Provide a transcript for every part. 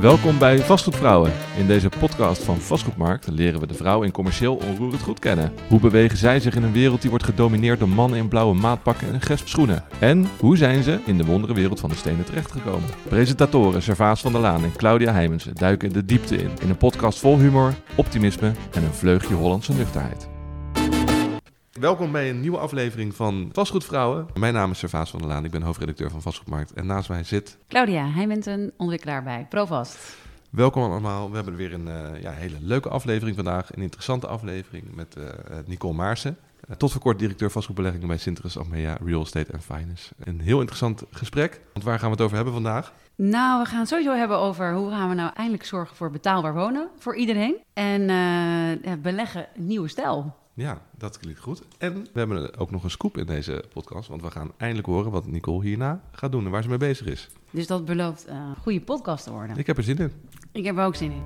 Welkom bij Vastgoedvrouwen. In deze podcast van Vastgoedmarkt leren we de vrouw in commercieel onroerend goed kennen. Hoe bewegen zij zich in een wereld die wordt gedomineerd door mannen in blauwe maatpakken en gesp schoenen? En hoe zijn ze in de wondere wereld van de stenen terechtgekomen? Presentatoren Servaas van der Laan en Claudia Heimensen duiken de diepte in. In een podcast vol humor, optimisme en een vleugje Hollandse nuchterheid. Welkom bij een nieuwe aflevering van Vastgoedvrouwen. Mijn naam is Servaas van der Laan, ik ben hoofdredacteur van Vastgoedmarkt. En naast mij zit Claudia Heijmenten, ontwikkelaar bij Provast. Welkom allemaal. We hebben weer een uh, ja, hele leuke aflevering vandaag. Een interessante aflevering met uh, Nicole Maarsen. Uh, tot voor kort directeur vastgoedbeleggingen bij Sinterus Achmea Real Estate and Finance. Een heel interessant gesprek. Want waar gaan we het over hebben vandaag? Nou, we gaan het sowieso hebben over hoe gaan we nou eindelijk zorgen voor betaalbaar wonen voor iedereen. En beleggen nieuwe stijl. Ja, dat klinkt goed. En we hebben ook nog een scoop in deze podcast, want we gaan eindelijk horen wat Nicole hierna gaat doen en waar ze mee bezig is. Dus dat belooft een goede podcast te worden. Ik heb er zin in. Ik heb er ook zin in.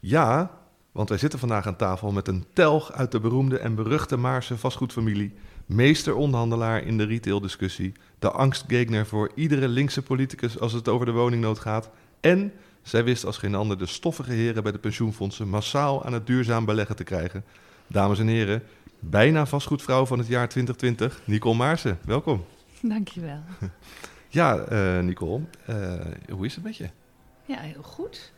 Ja, want wij zitten vandaag aan tafel met een telg uit de beroemde en beruchte Maarse vastgoedfamilie. Meester-onderhandelaar in de retaildiscussie. De angstgegner voor iedere linkse politicus als het over de woningnood gaat. En zij wist als geen ander de stoffige heren bij de pensioenfondsen massaal aan het duurzaam beleggen te krijgen. Dames en heren, bijna vastgoedvrouw van het jaar 2020, Nicole Maarsen. Welkom. Dankjewel. ja, uh, Nicole, uh, hoe is het met je? Ja, heel goed.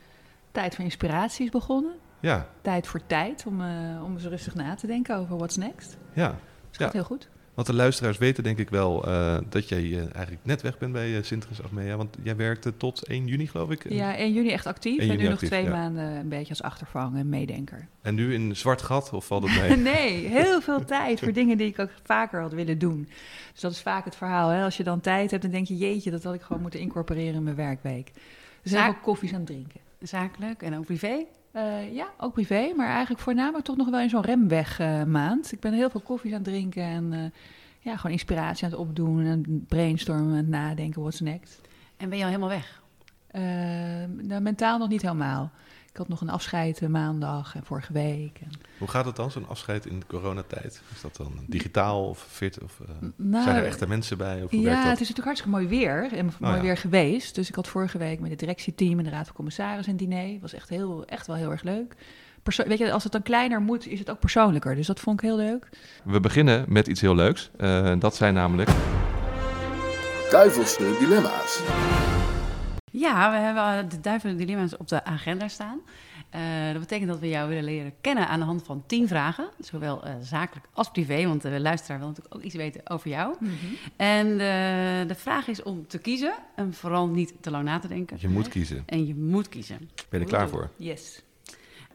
Tijd voor inspiratie is begonnen. Ja. Tijd voor tijd om, uh, om eens rustig na te denken over what's next. Ja. Het gaat heel goed. Want de luisteraars weten denk ik wel uh, dat jij uh, eigenlijk net weg bent bij uh, Sinterklaas Achmea. Want jij werkte tot 1 juni, geloof ik. Ja, 1 juni echt actief. 1 en nu actief, nog twee ja. maanden een beetje als achtervang en meedenker. En nu in zwart gat of valt het mee? nee, heel veel tijd voor dingen die ik ook vaker had willen doen. Dus dat is vaak het verhaal. Hè? Als je dan tijd hebt, dan denk je, jeetje, dat had ik gewoon moeten incorporeren in mijn werkweek. Dus veel koffies aan het drinken. Zakelijk en ook privé? Uh, ja, ook privé, maar eigenlijk voornamelijk toch nog wel in zo'n remweg uh, maand. Ik ben heel veel koffies aan het drinken en uh, ja, gewoon inspiratie aan het opdoen en brainstormen, aan het nadenken, what's next. En ben je al helemaal weg? nou, mentaal nog niet helemaal. Ik had nog een afscheid maandag en vorige week. En... Hoe gaat het dan, zo'n afscheid in de coronatijd? Is dat dan digitaal of fit? Of nou, zijn er echte mensen bij? Of hoe ja, werkt dat? het is natuurlijk hartstikke mooi weer. En mooi oh, ja. weer geweest. Dus ik had vorige week met het directieteam en de Raad van Commissarissen een diner. Het was echt, heel, echt wel heel erg leuk. Weet je, als het dan kleiner moet, is het ook persoonlijker. Dus dat vond ik heel leuk. We beginnen met iets heel leuks. Uh, dat zijn namelijk... Duivelse dilemma's. Ja, we hebben de duivelse dilemma's op de agenda staan. Uh, dat betekent dat we jou willen leren kennen aan de hand van tien vragen. Zowel uh, zakelijk als privé, want de luisteraar wil natuurlijk ook iets weten over jou. Mm -hmm. En uh, de vraag is om te kiezen en vooral niet te lang na te denken. Je moet kiezen. En je moet kiezen. Ben je er klaar voor? Yes.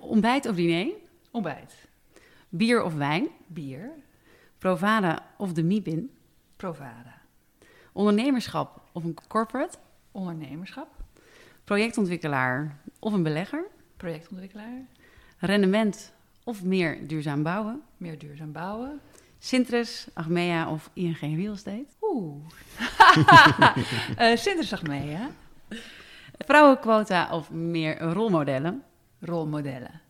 Ontbijt of diner? Ontbijt. Bier of wijn? Bier. Provada of de Mibin? Provada. Ondernemerschap of een corporate? Ondernemerschap. Projectontwikkelaar of een belegger? Projectontwikkelaar. Rendement of meer duurzaam bouwen? Meer duurzaam bouwen. Sintres, Achmea of ING Real Estate? Oeh. uh, Sintres, Achmea. Vrouwenquota of meer rolmodellen? Rolmodellen.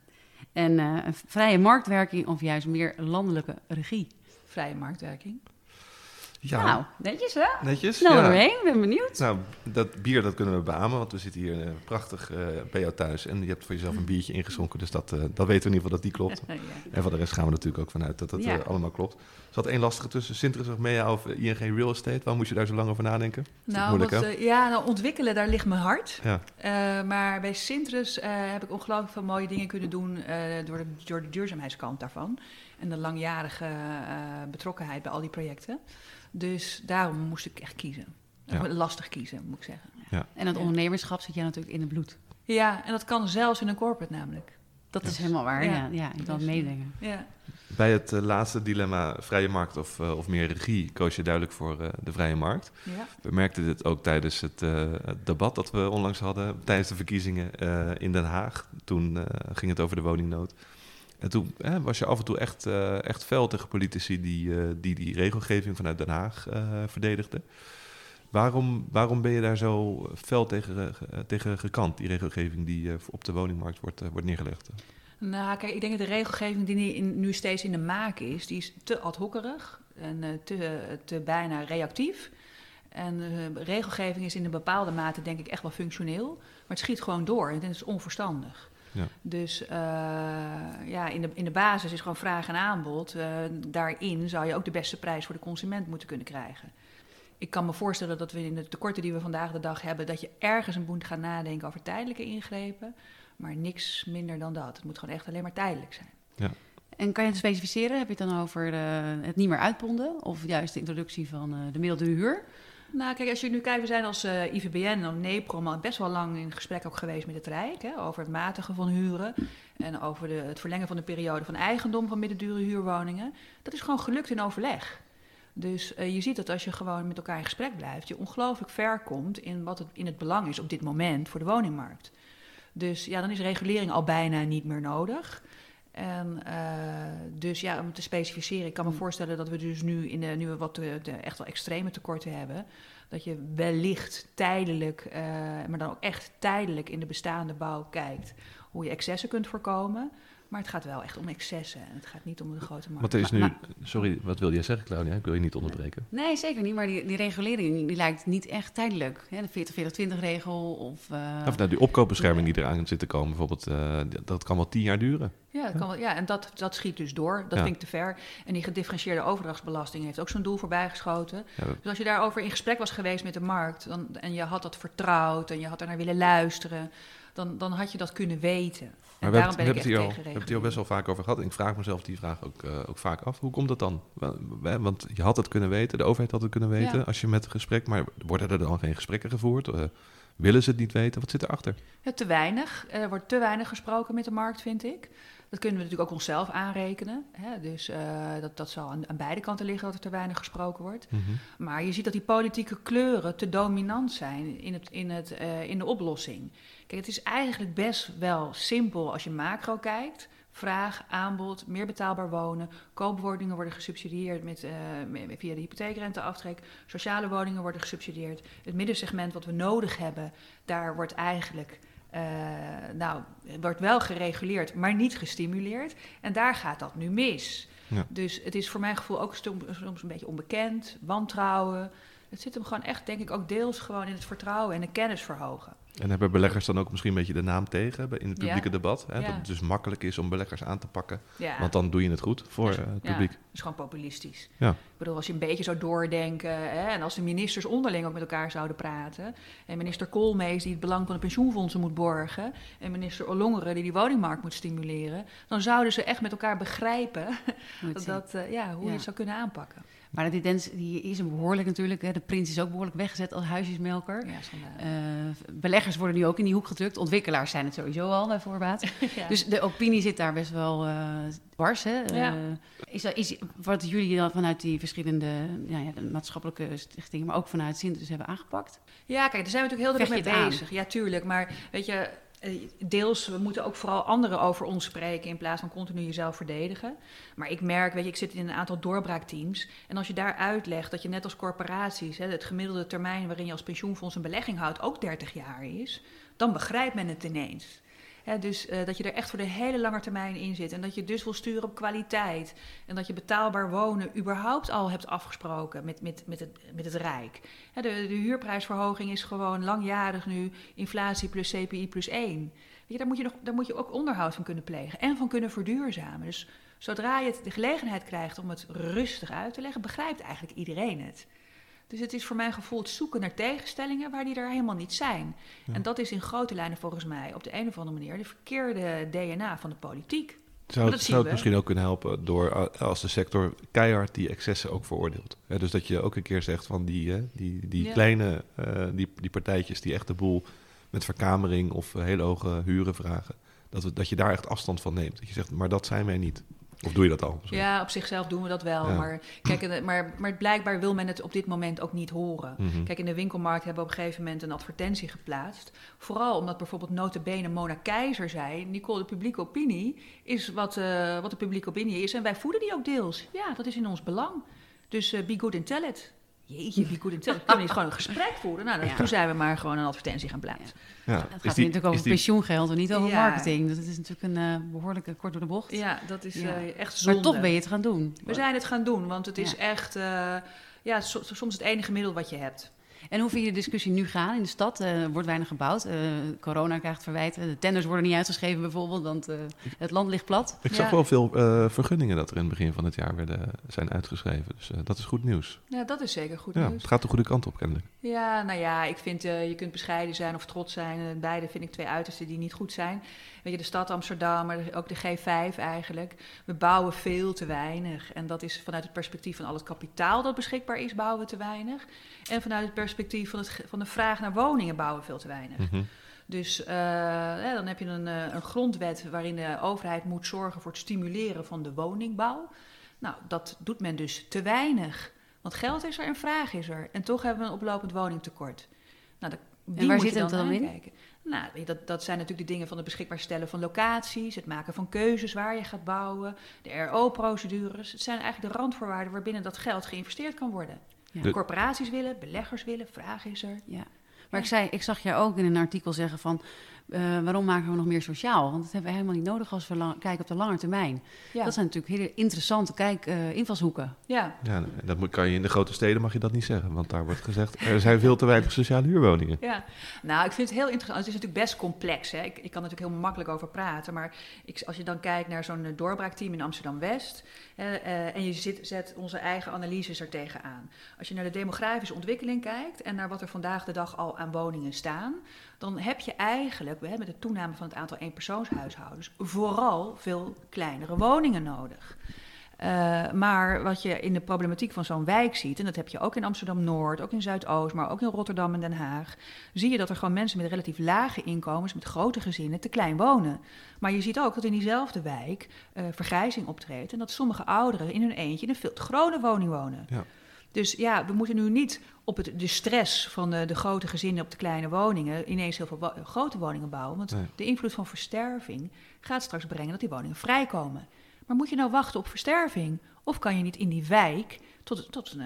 En uh, vrije marktwerking of juist meer landelijke regie? Vrije marktwerking. Ja. Nou, netjes hè? Netjes. Snel ja. ben benieuwd. Nou, dat bier dat kunnen we beamen, want we zitten hier uh, prachtig uh, bij jou thuis. En je hebt voor jezelf een biertje ingeschonken, dus dat, uh, dat weten we in ieder geval dat die klopt. ja. En voor de rest gaan we natuurlijk ook vanuit dat dat ja. allemaal klopt. Er zat één lastige tussen, Sinterklaas of Mea of ING Real Estate. Waarom moest je daar zo lang over nadenken? Nou, wat, ja, nou, ontwikkelen, daar ligt mijn hart. Ja. maar bij Sintres heb ik ongelooflijk veel mooie dingen kunnen doen door, de, door de duurzaamheidskant daarvan. En de langjarige betrokkenheid bij al die projecten. Dus daarom moest ik echt kiezen. Ja. Lastig kiezen, moet ik zeggen. Ja. En dat ondernemerschap zit jij natuurlijk in het bloed. Ja, en dat kan zelfs in een corporate namelijk. Dat is helemaal waar, ja. Ja, ik kan dus, meedenken. Ja. Bij het uh, laatste dilemma, vrije markt of, uh, of meer regie, koos je duidelijk voor uh, de vrije markt. Ja. We merkten dit ook tijdens het, het, debat dat we onlangs hadden, tijdens de verkiezingen in Den Haag. Toen ging het over de woningnood. En toen hè, was je af en toe echt, uh, echt fel tegen politici die, uh, die die regelgeving vanuit Den Haag uh, verdedigden. Waarom, waarom ben je daar zo fel tegen, tegen gekant, die regelgeving die op de woningmarkt wordt, wordt neergelegd? Nou, kijk, ik denk dat de regelgeving die nu, steeds in de maak is, die is te ad hockerig en te, te bijna reactief. En regelgeving is in een bepaalde mate denk ik echt wel functioneel. Maar het schiet gewoon door en het is onverstandig. Ja. Dus uh, ja, in de, in de basis is gewoon vraag en aanbod. Uh, daarin zou je ook de beste prijs voor de consument moeten kunnen krijgen. Ik kan me voorstellen dat we in de tekorten die we vandaag de dag hebben, dat je ergens een moet gaan nadenken over tijdelijke ingrepen. Maar niks minder dan dat. Het moet gewoon echt alleen maar tijdelijk zijn. Ja. En kan je het specificeren? Heb je het dan over de, het niet meer uitponden? Of juist de introductie van uh, de middelde huur? Nou, kijk, als je nu kijkt, we zijn als uh, IVBN of NEPROM best wel lang in gesprek ook geweest met het Rijk. Hè, over het matigen van huren en over de, het verlengen van de periode van eigendom van middendure huurwoningen. Dat is gewoon gelukt in overleg. Dus uh, je ziet dat als je gewoon met elkaar in gesprek blijft, je ongelooflijk ver komt in wat het in het belang is op dit moment voor de woningmarkt. Dus ja, dan is regulering al bijna niet meer nodig. En uh, dus ja, om te specificeren, ik kan me mm. voorstellen dat we dus nu, in de, nu we wat echt wel extreme tekorten hebben, dat je wellicht tijdelijk, uh, maar dan ook echt tijdelijk in de bestaande bouw kijkt hoe je excessen kunt voorkomen. Maar het gaat wel echt om excessen en het gaat niet om de grote markt. Wat is nu, sorry, wat wil jij zeggen, Claudia? Ik wil je niet onderbreken. Nee, zeker niet. Maar die, die regulering die lijkt niet echt tijdelijk. Hè? De 40-40-20-regel of... Uh... Of nou, die opkoopbescherming die eraan zit te komen, bijvoorbeeld, uh, dat kan wel tien jaar duren. Ja, dat kan wel, ja en dat, dat schiet dus door. Dat vind ik te ver. En die gedifferentieerde overdrachtsbelasting heeft ook zo'n doel voorbijgeschoten. Ja, Dus als je daarover in gesprek was geweest met de markt... Dan, en je had dat vertrouwd en je had er naar willen luisteren... Dan, dan had je dat kunnen weten. Maar we hebben, het, al, we hebben het al best wel vaak over gehad. En ik vraag mezelf die vraag ook, uh, ook vaak af. Hoe komt dat dan? Want je had het kunnen weten, de overheid had het kunnen weten ja. als je met een gesprek... maar worden er dan geen gesprekken gevoerd? Uh, willen ze het niet weten? Wat zit erachter? Ja, te weinig. Er wordt te weinig gesproken met de markt, vind ik. Dat kunnen we natuurlijk ook onszelf aanrekenen. Hè? Dus uh, dat, dat zal aan, aan, beide kanten liggen dat er te weinig gesproken wordt. Mm -hmm. Maar je ziet dat die politieke kleuren te dominant zijn in, het, in, het, uh, in de oplossing. Kijk, het is eigenlijk best wel simpel als je macro kijkt. Vraag, aanbod, meer betaalbaar wonen. Koopwoningen worden gesubsidieerd met, uh, via de hypotheekrenteaftrek. Sociale woningen worden gesubsidieerd. Het middensegment wat we nodig hebben, daar wordt eigenlijk uh, nou, wordt wel gereguleerd, maar niet gestimuleerd. En daar gaat dat nu mis. Ja. Dus het is voor mijn gevoel ook soms een beetje onbekend, wantrouwen. Het zit hem gewoon echt, denk ik, ook deels gewoon in het vertrouwen en de kennis verhogen. En hebben beleggers dan ook misschien een beetje de naam tegen in het publieke debat? Hè? Dat het dus makkelijk is om beleggers aan te pakken. Want dan doe je het goed voor uh, het publiek. dat is gewoon populistisch. Ik bedoel, als je een beetje zou doordenken... Hè, en als de ministers onderling ook met elkaar zouden praten... en minister Koolmees die het belang van de pensioenfondsen moet borgen... en minister Ollongeren die die woningmarkt moet stimuleren... dan zouden ze echt met elkaar begrijpen dat, dat, uh, ja, hoe je het zou kunnen aanpakken. Maar die tendens die is een behoorlijk natuurlijk. Hè. De prins is ook behoorlijk weggezet als huisjesmelker. Ja, uh, beleggers worden nu ook in die hoek gedrukt. Ontwikkelaars zijn het sowieso al bij voorbaat. ja. Dus de opinie zit daar best wel uh, dwars. Hè. Ja. Uh, is, dat, is wat jullie dan vanuit die verschillende ja, de maatschappelijke stichtingen, maar ook vanuit Sintes hebben aangepakt? Ja, kijk, daar zijn we natuurlijk heel druk mee bezig. Aan? Ja, tuurlijk. Maar weet je, eh, deels, we moeten ook vooral anderen over ons spreken in plaats van continu jezelf verdedigen. Maar ik merk, weet je, ik zit in een aantal doorbraakteams. En als je daar uitlegt dat je net als corporaties, hè, het gemiddelde termijn waarin je als pensioenfonds een belegging houdt ook 30 jaar is, dan begrijpt men het ineens dus uh, dat je er echt voor de hele lange termijn in zit. En dat je dus wil sturen op kwaliteit. En dat je betaalbaar wonen überhaupt al hebt afgesproken met, met, met, het, met het Rijk. de, de huurprijsverhoging is gewoon langjarig nu inflatie plus CPI plus 1. Weet je, daar, moet je nog, daar moet je ook onderhoud van kunnen plegen en van kunnen verduurzamen. Dus zodra je de gelegenheid krijgt om het rustig uit te leggen, begrijpt eigenlijk iedereen het. Dus het is voor mijn gevoel het zoeken naar tegenstellingen waar die er helemaal niet zijn. En dat is in grote lijnen volgens mij op de een of andere manier de verkeerde DNA van de politiek. Zou, het, zou het misschien ook kunnen helpen door als de sector keihard die excessen ook veroordeelt? dus dat je ook een keer zegt van die, die, die kleine uh, die, die partijtjes die echt de boel met verkamering of hele hoge huren vragen, dat, we, dat je daar echt afstand van neemt. Dat je zegt, maar dat zijn wij niet. Of doe je dat al? Ja, op zichzelf doen we dat wel. Maar, kijk, maar, maar blijkbaar wil men het op dit moment ook niet horen. Mhm. Kijk, in de winkelmarkt hebben we op een gegeven moment een advertentie geplaatst. Vooral omdat bijvoorbeeld notabene Mona Keizer zei... Nicole, de publieke opinie is wat, uh, wat de publieke opinie is. En wij voeden die ook deels. Ja, dat is in ons belang. Dus uh, be good and tell it. Jeetje, wie in Kunnen we niet gewoon een gesprek voeren? Nou, dan, toen zijn we maar gewoon een advertentie gaan plaatsen. Ja. het gaat die, natuurlijk over pensioengeld en niet over marketing. Dat is natuurlijk een uh, behoorlijke kort door de bocht. Ja, dat is uh, echt zonde. Maar toch ben je het gaan doen. We zijn het gaan doen, want het is echt... Uh, ja, soms het enige middel wat je hebt. En hoe vind je de discussie nu gaan in de stad? Er wordt weinig gebouwd. corona krijgt verwijten. De tenders worden niet uitgeschreven bijvoorbeeld, want het land ligt plat. Ik zag wel veel vergunningen dat er in het begin van het jaar werden, zijn uitgeschreven. Dus dat is goed nieuws. Ja, dat is zeker goed ja, nieuws. Het gaat de goede kant op, kennelijk. Ja, nou ja, ik vind je kunt bescheiden zijn of trots zijn. beide vind ik twee uitersten die niet goed zijn. Weet je, de stad Amsterdam, maar ook de G5 eigenlijk. We bouwen veel te weinig. En dat is vanuit het perspectief van al het kapitaal dat beschikbaar is, bouwen we te weinig. En vanuit het perspectief van, het, van de vraag naar woningen bouwen we veel te weinig. Mhm. Dus uh, ja, dan heb je een, eh, een, grondwet waarin de overheid moet zorgen voor het stimuleren van de woningbouw. Nou, dat doet men dus te weinig. Want geld is er en vraag is er. En toch hebben we een oplopend woningtekort. Nou, die en waar zit het dan in? Nou, dat, dat zijn natuurlijk de dingen van het beschikbaar stellen van locaties, het maken van keuzes waar je gaat bouwen, de RO-procedures. Het zijn eigenlijk de randvoorwaarden waarbinnen dat geld geïnvesteerd kan worden. Ja. Corporaties willen, beleggers willen, vraag is er. Ja. Maar ik, zei, ik zag je ook in een artikel zeggen van uh, waarom maken we nog meer sociaal? Want dat hebben we helemaal niet nodig als we lang, kijken op de lange termijn. Ja. Dat zijn natuurlijk hele interessante kijk, uh, invalshoeken. Ja. ja, dat kan je in de grote steden mag je dat niet zeggen, want daar wordt gezegd er zijn veel te weinig sociale huurwoningen. Ja, nou ik vind het heel interessant. Het is natuurlijk best complex. Hè? Ik, ik kan er natuurlijk heel makkelijk over praten, maar ik, als je dan kijkt naar zo'n doorbraakteam in Amsterdam West uh, en je zit, zet onze eigen analyses er tegenaan. Als je naar de demografische ontwikkeling kijkt en naar wat er vandaag de dag al aan woningen staan, dan heb je eigenlijk met de toename van het aantal eenpersoonshuishoudens vooral veel kleinere woningen nodig. Uh, maar wat je in de problematiek van zo'n wijk ziet, en dat heb je ook in Amsterdam-Noord, ook in Zuidoost, maar ook in Rotterdam en Den Haag, zie je dat er gewoon mensen met relatief lage inkomens, met grote gezinnen, te klein wonen. Maar je ziet ook dat in diezelfde wijk uh, vergrijzing optreedt en dat sommige ouderen in hun eentje in een veel te grote woning wonen. Ja. Dus ja, we moeten nu niet op het, de stress van de, de, grote gezinnen op de kleine woningen ineens heel veel grote woningen bouwen. Want de invloed van versterving gaat straks brengen dat die woningen vrijkomen. Maar moet je nou wachten op versterving? Of kan je niet in die wijk tot, tot uh,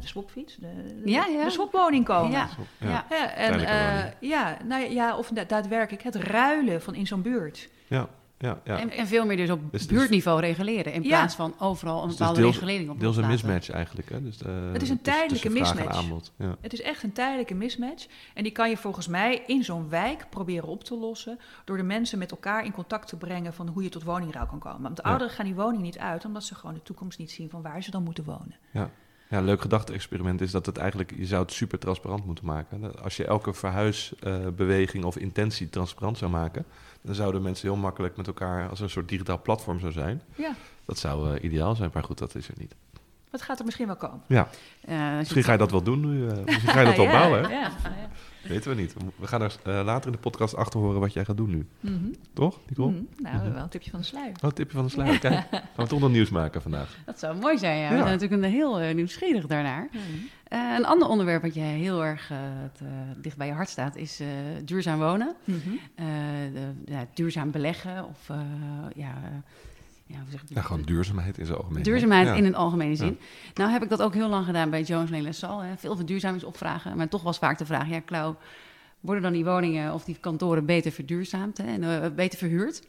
de swapfiets, de, de, ja, ja. de swapwoning komen? Ja, ja. ja. en, uh, ja, nou ja, of daadwerkelijk het ruilen van in zo'n buurt. Ja ja, ja. En, en, veel meer dus op dus, buurtniveau reguleren. In plaats van overal een dus bepaalde deels, regulering op Deels een mismatch eigenlijk. Hè? Dus de, het is een tijdelijke mismatch. Ja. Het is echt een tijdelijke mismatch. En die kan je volgens mij in zo'n wijk proberen op te lossen... door de mensen met elkaar in contact te brengen... van hoe je tot woningruil kan komen. Want de ouderen gaan die woning niet uit... omdat ze gewoon de toekomst niet zien van waar ze dan moeten wonen. Ja. Ja, een leuk gedachte-experiment is dat het eigenlijk, je zou het super transparant moeten maken. Als je elke verhuisbeweging uh, of intentie transparant zou maken, dan zouden mensen heel makkelijk met elkaar als een soort digitaal platform zou zijn. Ja. Dat zou uh, ideaal zijn, maar goed, dat is er niet. Wat gaat er misschien wel komen? Ja. Uh, misschien ga je dat wel doen nu. Uh, misschien ga je dat wel bouwen. Hè? Ja. Weten we niet. We gaan er uh, later in de podcast achter horen wat jij gaat doen nu. Mm -hmm. Toch, Nicole? Mm -hmm. Nou, mm -hmm. wel een tipje van de sluier. Oh, een tipje van de sluier. Kijk, gaan we toch nog nieuws maken vandaag. Dat zou mooi zijn, ja. We zijn natuurlijk een heel nieuwsgierig daarnaar. Uh, een ander onderwerp wat jij heel erg uh, dicht bij je hart staat, is uh, duurzaam wonen. De, ja, duurzaam beleggen of ja, ja, zeg gewoon duurzaamheid in zijn algemeen. Duurzaamheid in een algemene zin. Nou heb ik dat ook heel lang gedaan bij Jones Lane Sal. Veel verduurzamingsopvragen. Maar toch was vaak de vraag, ja Klauw, worden dan die woningen of die kantoren beter verduurzaamd hè, en uh, beter verhuurd?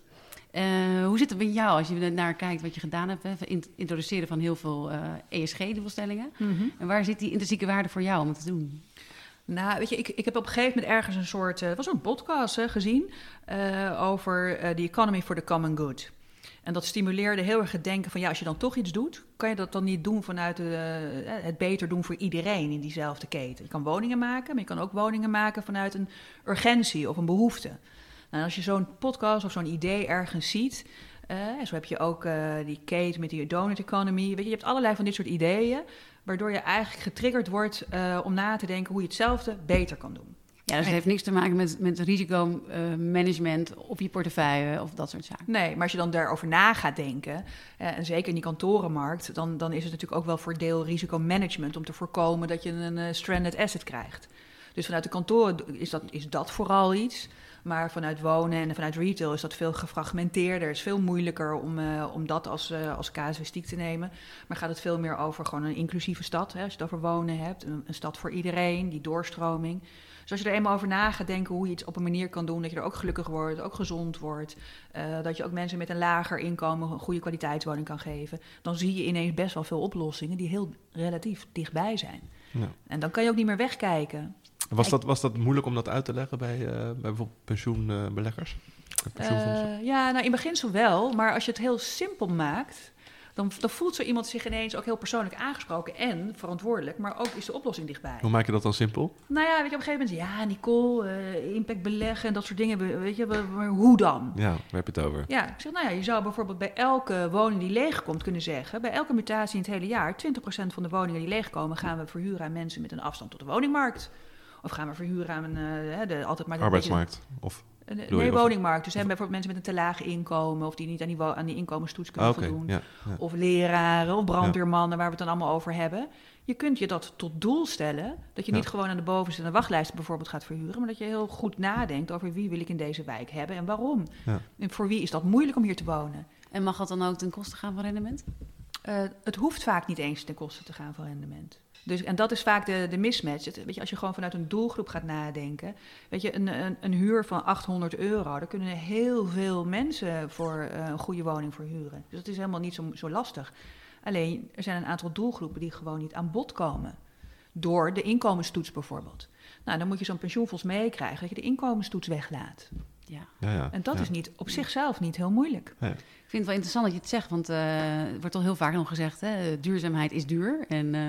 Uh, hoe zit het met jou als je naar kijkt wat je gedaan hebt? Hè? Introduceren van heel veel uh, ESG-doelstellingen. Mm -hmm. En waar zit die intrinsieke waarde voor jou om het te doen? Nou, weet je, ik, ik heb op een gegeven moment ergens een soort... Het was een podcast hè, gezien over de economy for the common good. En dat stimuleerde heel erg het denken van ja, als je dan toch iets doet, kan je dat dan niet doen vanuit de, eh, het beter doen voor iedereen in diezelfde keten. Je kan woningen maken, maar je kan ook woningen maken vanuit een urgentie of een behoefte. Nou, als je zo'n podcast of zo'n idee ergens ziet, uh, zo heb je ook die Kate met die donut economy. Weet je, je hebt allerlei van dit soort ideeën, waardoor je eigenlijk getriggerd wordt om na te denken hoe je hetzelfde beter kan doen. Ja, dus het heeft niks te maken met, met risicomanagement uh, op je portefeuille of dat soort zaken. Nee, maar als je dan daarover na gaat denken, uh, en zeker in die kantorenmarkt, dan, dan is het natuurlijk ook wel voor deel risicomanagement om te voorkomen dat je een uh, stranded asset krijgt. Dus vanuit de kantoren is dat, is dat vooral iets. Maar vanuit wonen en vanuit retail is dat veel gefragmenteerder. Het is veel moeilijker om, uh, om dat als, uh, als casuïstiek te nemen. Maar gaat het veel meer over gewoon een inclusieve stad. Hè, als je het over wonen hebt. Een, een stad voor iedereen, die doorstroming. Dus als je er eenmaal over na gaat denken hoe je iets op een manier kan doen, dat je er ook gelukkig wordt, ook gezond wordt, uh, dat je ook mensen met een lager inkomen een goede kwaliteitswoning kan geven, dan zie je ineens best wel veel oplossingen die heel relatief dichtbij zijn. Ja. En dan kan je ook niet meer wegkijken. Was dat, was dat moeilijk om dat uit te leggen bij, uh, bij bijvoorbeeld pensioenbeleggers? Uh, ja, nou in beginsel wel. Maar als je het heel simpel maakt, dan, dan, voelt zo iemand zich ineens ook heel persoonlijk aangesproken en verantwoordelijk. Maar ook is de oplossing dichtbij. Hoe maak je dat dan simpel? Nou ja, weet je, op een gegeven moment, ja, Nicole, uh, impact beleggen en dat soort dingen. Weet je, maar hoe dan? Ja, waar heb je het over? Ja, ik zeg, nou ja, je zou bijvoorbeeld bij elke woning die leegkomt kunnen zeggen, bij elke mutatie in het hele jaar, 20% van de woningen die leegkomen gaan we verhuren aan mensen met een afstand tot de woningmarkt. Of gaan we verhuren aan een, uh, de, altijd maar... De Arbeidsmarkt, of... Nee, woningmarkt. Dus hebben bijvoorbeeld mensen met een te lage inkomen... of die niet aan die, aan die inkomenstoets kunnen voldoen. Of leraren of brandweermannen, waar we het dan allemaal over hebben. Je kunt je dat tot doel stellen... dat je niet gewoon aan de bovenste de wachtlijst bijvoorbeeld gaat verhuren... maar dat je heel goed nadenkt over wie wil ik in deze wijk hebben en waarom. En voor wie is dat moeilijk om hier te wonen. En mag dat dan ook ten koste gaan van rendement? Uh, het hoeft vaak niet eens ten koste te gaan van rendement. Dus, en dat is vaak de, de mismatch. Het, weet je, als je gewoon vanuit een doelgroep gaat nadenken. Weet je, een, een, een huur van 800 euro, daar kunnen heel veel mensen voor uh, een goede woning voor huren. Dus dat is helemaal niet zo, zo lastig. Alleen, er zijn een aantal doelgroepen die gewoon niet aan bod komen. Door de inkomenstoets bijvoorbeeld. Nou, dan moet je zo'n pensioenfonds meekrijgen dat je de inkomenstoets weglaat. Ja. ja, ja en dat is niet op zichzelf niet heel moeilijk. Ik vind het wel interessant dat je het zegt, want uh, er wordt al heel vaak nog gezegd: hè, duurzaamheid is duur. En uh,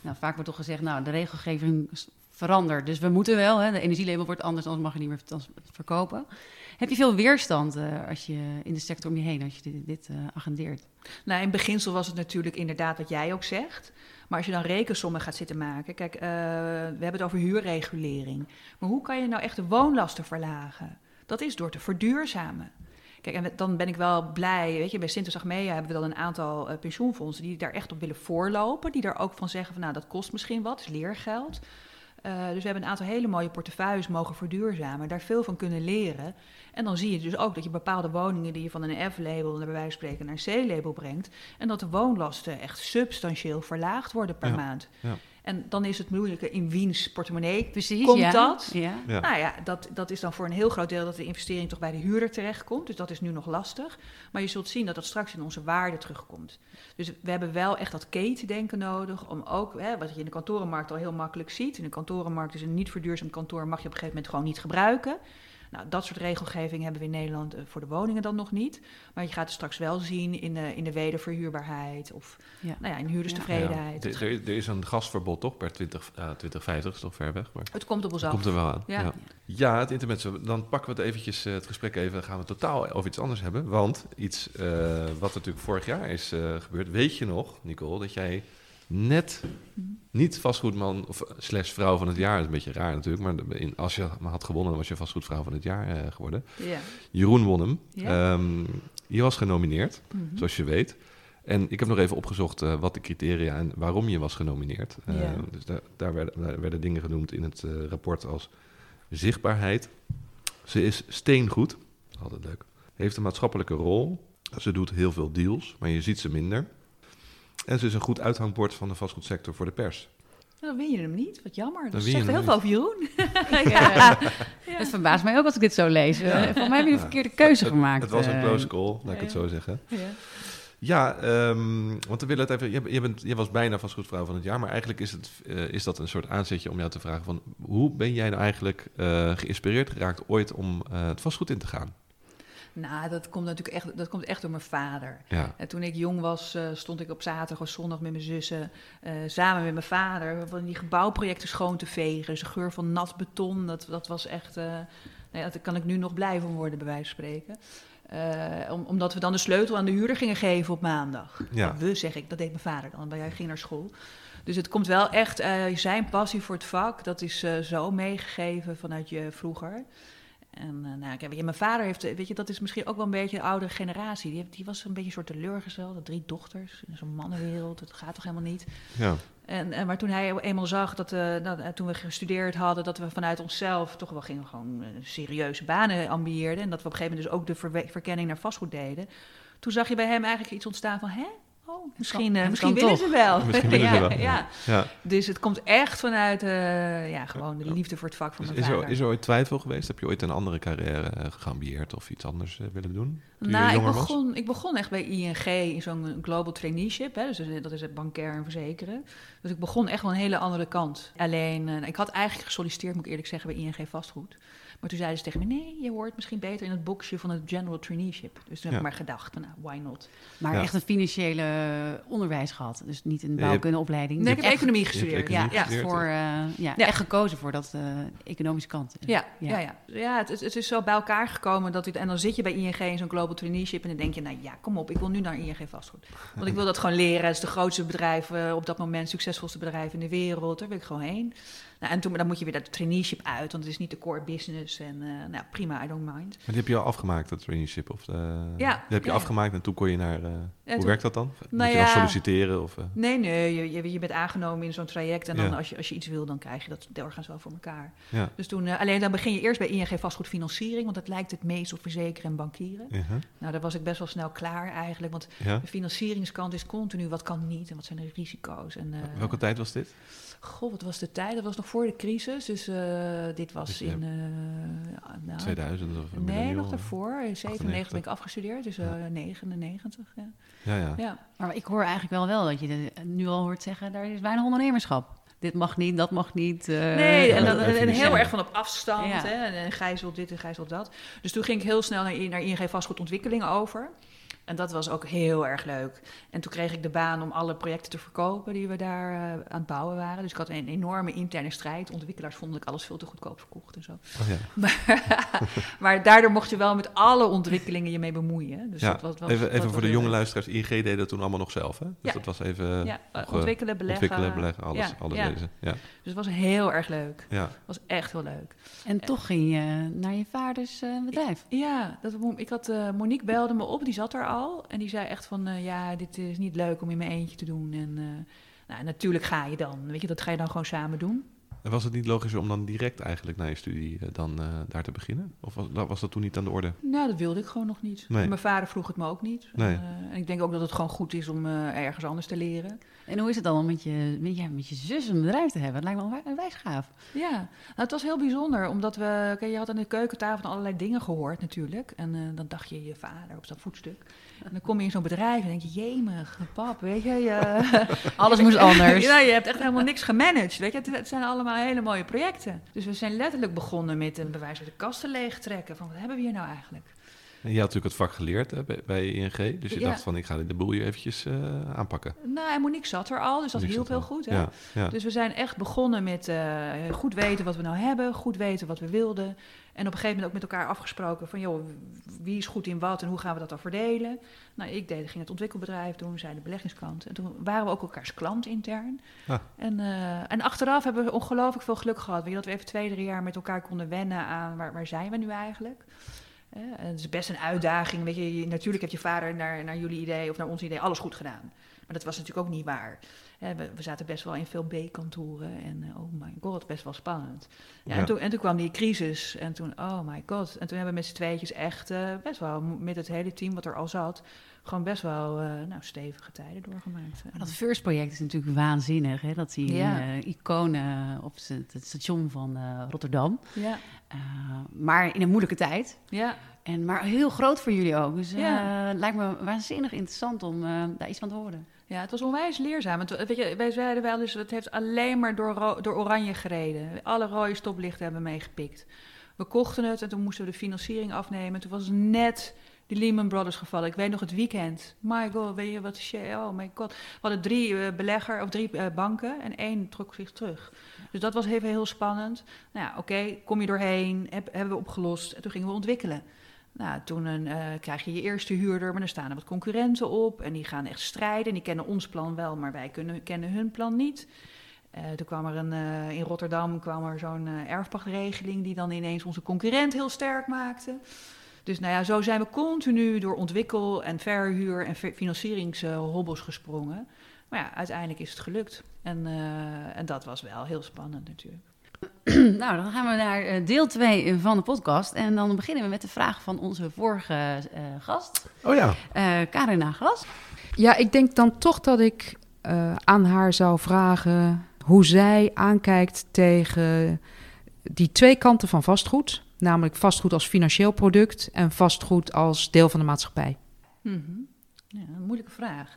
nou, vaak wordt toch gezegd, nou, de regelgeving verandert. Dus we moeten wel, hè, de energielabel wordt anders, anders mag je niet meer verkopen. Heb je veel weerstand uh, als je in de sector om je heen, als je dit, uh, agendeert? Nou, in beginsel was het natuurlijk inderdaad wat jij ook zegt. Maar als je dan rekensommen gaat zitten maken... Kijk, uh, we hebben het over huurregulering. Maar hoe kan je nou echt de woonlasten verlagen? Dat is door te verduurzamen. Kijk, en dan ben ik wel blij. Weet je, bij Sintes Achmea hebben we dan een aantal uh, pensioenfondsen die daar echt op willen voorlopen. Die daar ook van zeggen van nou, dat kost misschien wat, is leergeld. Uh, dus we hebben een aantal hele mooie portefeuilles mogen verduurzamen, daar veel van kunnen leren. En dan zie je dus ook dat je bepaalde woningen die je van een F-label, naar bij wijze van spreken, naar een C-label brengt. En dat de woonlasten echt substantieel verlaagd worden per maand. Ja. En dan is het moeilijke in wiens portemonnee Precies, komt ja. dat. Ja. Nou ja, dat, dat is dan voor een heel groot deel dat de investering toch bij de huurder terechtkomt. Dus dat is nu nog lastig. Maar je zult zien dat dat straks in onze waarde terugkomt. Dus we hebben wel echt dat ketendenken nodig om ook, hè, wat je in de kantorenmarkt al heel makkelijk ziet. In de kantorenmarkt is een niet verduurzaamd kantoor mag je op een gegeven moment gewoon niet gebruiken. Nou, dat soort regelgeving hebben we in Nederland eh, voor de woningen dan nog niet. Maar je gaat het straks wel zien in de, in de wederverhuurbaarheid of ja. Nou ja, in huurderstevredenheid. Ja, er, er, is een gasverbod toch per 20, uh, 2050, is toch ver weg? Maar het komt op ons af. komt er wel aan. Ja, ja. het internet. Dan pakken we het eventjes, uh, het gesprek even, dan gaan we totaal over iets anders hebben. Want iets uh, wat natuurlijk vorig jaar is gebeurd, weet je nog, Nicole, dat jij net niet vastgoedman of slash vrouw van het jaar. Dat is een beetje raar natuurlijk, maar in, als je had gewonnen, was je vastgoedvrouw van het jaar uh, geworden. Jeroen won hem. Ehm, je was genomineerd, mhm. zoals je weet. En ik heb nog even opgezocht uh, wat de criteria en waarom je was genomineerd. Uh, Dus daar, daar, werden, daar, werden, dingen genoemd in het rapport als zichtbaarheid. Ze is steengoed, altijd leuk. Heeft een maatschappelijke rol. Ze doet heel veel deals, maar je ziet ze minder. En ze is een goed uithangbord van de vastgoedsector voor de pers. Dan win je hem niet. Wat jammer. Dat zegt heel veel over Jeroen. ja. Het verbaast mij ook als ik dit zo lees. Ja. Voor mij heb je een verkeerde keuze gemaakt. Het, was een eh. close call, laat ik het zo zeggen. Ja, ja um, want we willen het even. Je, je, bent, je was bijna vastgoedvrouw van het jaar, maar eigenlijk is, het, uh, is dat een soort aanzetje om jou te vragen: van hoe ben jij nou eigenlijk uh, geïnspireerd geraakt ooit om uh, het vastgoed in te gaan? Nou, dat komt natuurlijk echt, dat komt echt door mijn vader. Ja. En toen ik jong was, uh, stond ik op zaterdag of zondag met mijn zussen uh, samen met mijn vader van die gebouwprojecten schoon te vegen. Dus geur van nat beton, dat, dat was echt. Uh, nou ja, daar kan ik nu nog blij van worden, bij wijze van spreken. Om, omdat we dan de sleutel aan de huurder gingen geven op maandag. Ja. We zeg ik, dat deed mijn vader dan, want hij ging naar school. Dus het komt wel echt, zijn passie voor het vak, dat is zo meegegeven vanuit je vroeger. En uh, nou, kijk, mijn vader heeft, weet je, dat is misschien ook wel een beetje de oudere generatie. Die, heeft, die was een beetje een soort teleurgesteld. Drie dochters in zo'n mannenwereld, dat gaat toch helemaal niet. Ja. En, en, maar toen hij eenmaal zag dat, uh, dat, toen we gestudeerd hadden, dat we vanuit onszelf toch wel gingen gewoon serieuze banen ambieerden. En dat we op een gegeven moment dus ook de verkenning naar vastgoed deden. Toen zag je bij hem eigenlijk iets ontstaan van, hè, Oh, misschien, uh, misschien willen ze wel. Misschien willen ja, wel. Ja. ja. Dus het komt echt vanuit uh, ja, gewoon de liefde voor het vak van mijn is, is Er, is er ooit twijfel geweest? Heb je ooit een andere carrière uh, geambieerd of iets anders willen doen? nou, ik begon, ik begon echt bij ING in zo'n global traineeship. Hè, dus dat is het bankair en verzekeren. Dus ik begon echt wel een hele andere kant. Alleen, uh, ik had eigenlijk gesolliciteerd, moet ik eerlijk zeggen, bij ING vastgoed. Maar toen zeiden ze tegen me, nee, je hoort misschien beter in het boxje van het general traineeship. Dus toen heb ik maar gedacht, nou, why not? Maar Ja. echt een financiële onderwijs gehad. Dus niet een bouwkundeopleiding. Nee, ik heb echt, economie gestudeerd. economie ja, ja. voor, eh, ja, Ja. echt gekozen voor dat eh, economische kant. Ja, ja. ja, ja. het, het, het is zo bij elkaar gekomen dat ik, en dan zit je bij ING in zo'n global traineeship en dan denk je, nou ja, kom op, ik wil nu naar ING vastgoed. Want ik wil dat gewoon leren. Het is de grootste bedrijf eh, op dat moment, succesvolste bedrijf in de wereld. Daar wil ik gewoon heen. Nou, en toen, dan moet je weer dat traineeship uit, want het is niet de core business. En eh, nou, prima, I don't mind. Maar die heb je al afgemaakt, dat traineeship? Of, eh, Ja, Die heb je ja, afgemaakt en toen kon je naar... eh, hoe toen- werkt dat dan? Moet Nou je dan solliciteren? Of, Nee, nee, je, je, je bent aangenomen in zo'n traject en dan als, je, als je iets wil, dan krijg je dat doorgaans wel voor elkaar. ja. Dus toen, alleen dan begin je eerst bij ING vastgoedfinanciering, want dat lijkt het meest op verzekeren en bankieren. Nou, daar was ik best wel snel klaar eigenlijk, want de financieringskant is continu wat kan niet en wat zijn de risico's. En, Welke tijd was dit? Goh, wat was de tijd? Dat was nog voor de crisis, dus eh, dit was Dus in... eh, ja, nou, 2000 of Nee, nog daarvoor. In 97 ben ik afgestudeerd, dus eh Ja. 99. Ja. Ja, ja. ja. Maar ik hoor eigenlijk wel wel dat je de- nu al hoort zeggen, daar is weinig ondernemerschap. Dit mag niet, dat mag niet. eh, Nee, en, dan, heel erg van op afstand. Ja. Hè? En, en gijzelt dit en gijzelt dat. Dus toen ging ik heel snel naar, naar ING vastgoedontwikkeling over. En dat was ook heel erg leuk. En toen kreeg ik de baan om alle projecten te verkopen die we daar eh, aan het bouwen waren. Dus ik had een enorme interne strijd. Ontwikkelaars vonden dat ik alles veel te goedkoop verkocht en zo. Oh, ja. Maar, maar daardoor mocht je wel met alle ontwikkelingen je mee bemoeien. Dus Ja, dat was, was- even even was voor de jonge leuk. luisteraars. ING deed dat toen allemaal nog zelf, hè? Dus Ja. dat was even... Ja, nog, eh, ontwikkelen, beleggen. Ontwikkelen, beleggen, alles, Ja, alles ja. deze. Ja, Dus het was heel erg leuk. ja. Het was echt heel leuk. En toch ging je naar je vaders eh, bedrijf. Ja, dat, ik had, eh, Monique belde me op, die zat er al. En die zei echt van, eh, ja, dit is niet leuk om in mijn eentje te doen. En uh, nou, natuurlijk ga je dan, weet je, dat ga je dan gewoon samen doen. En was het niet logischer om dan direct eigenlijk na je studie uh, dan uh, daar te beginnen? Of was, was, dat toen niet aan de orde? Nou, dat wilde ik gewoon nog niet. Nee. Mijn vader vroeg het me ook niet. Nee. En, en, ik denk ook dat het gewoon goed is om uh, ergens anders te leren. En hoe is het dan om met je, met, ja, met je zus een bedrijf te hebben? Het lijkt me wel een wijsgaaf. Ja, nou, het was heel bijzonder, omdat we... Kijk, je had aan de keukentafel allerlei dingen gehoord natuurlijk. En uh, dan dacht je je vader op dat voetstuk. En dan kom je in zo'n bedrijf en denk je, jemig, pap, weet je... je Alles moest anders. ja, je hebt echt helemaal niks gemanaged, weet je. Het, het zijn allemaal hele mooie projecten. Dus we zijn letterlijk begonnen met een bewijs van de kasten leegtrekken. Van, wat hebben we hier nou eigenlijk? En je had natuurlijk het vak geleerd hè, bij, bij ING. Dus je Ja. dacht van, ik ga de boel hier eventjes uh, aanpakken. Nou, en Monique zat er al, dus dat hielp heel goed. Hè? Ja, ja. Dus we zijn echt begonnen met uh, goed weten wat we nou hebben, goed weten wat we wilden. En op een gegeven moment ook met elkaar afgesproken van, joh, wie is goed in wat en hoe gaan we dat dan verdelen? Nou, ik deed, ging het ontwikkelbedrijf doen, zij de beleggingskant. En toen waren we ook elkaars klant intern. Ah. En, uh, en achteraf hebben we ongelooflijk veel geluk gehad. Weet je, dat we even twee, drie jaar met elkaar konden wennen aan waar, waar zijn we nu eigenlijk. Het is best een uitdaging. Weet je, natuurlijk heeft je vader naar, naar jullie idee of naar ons idee alles goed gedaan. Maar dat was natuurlijk ook niet waar. We, we, zaten best wel in veel B-kantoren en uh, oh my god, best wel spannend. Ja, Ja. En, toen, en toen kwam die crisis en toen, oh my god. En toen hebben we met z'n tweetjes echt uh, best wel met het hele team wat er al zat, gewoon best wel uh, nou, stevige tijden doorgemaakt. Maar dat first project is natuurlijk waanzinnig. Hè? Dat die Ja. uh, iconen op het station van uh, Rotterdam. Ja, maar in een moeilijke tijd. ja. En, maar heel groot voor jullie ook. Dus Ja. het lijkt me waanzinnig interessant om daar iets van te horen. Ja, het was onwijs leerzaam. Weet je, wij zeiden wel eens, het heeft alleen maar door, door oranje gereden. Alle rode stoplichten hebben meegepikt. We kochten het en toen moesten we de financiering afnemen. Toen was net de Lehman Brothers gevallen. Ik weet nog het weekend. My god, weet je wat? Oh my god. We hadden drie uh, belegger of drie uh, banken en één trok zich terug. Dus dat was even heel spannend. Nou ja, oké, kom je doorheen, heb, hebben we opgelost. En toen gingen we ontwikkelen. Nou, toen uh, krijg je je eerste huurder, maar dan staan er wat concurrenten op. En die gaan echt strijden. En die kennen ons plan wel, maar wij kennen hun plan niet. Toen kwam er een, in Rotterdam kwam er zo'n erfpachtregeling die dan ineens onze concurrent heel sterk maakte. Dus nou ja, zo zijn we continu door ontwikkel- en verhuur- en financieringshobbels gesprongen. Maar ja, uiteindelijk is het gelukt. En, uh, en dat was wel heel spannend natuurlijk. nou, dan gaan we naar uh, deel 2 van de podcast. En dan beginnen we met de vraag van onze vorige uh, gast. Oh ja. Uh, Karin Glas. Ja, ik denk dan toch dat ik uh, aan haar zou vragen hoe zij aankijkt tegen die twee kanten van vastgoed. Namelijk vastgoed als financieel product en vastgoed als deel van de maatschappij. Mm ja, een moeilijke vraag.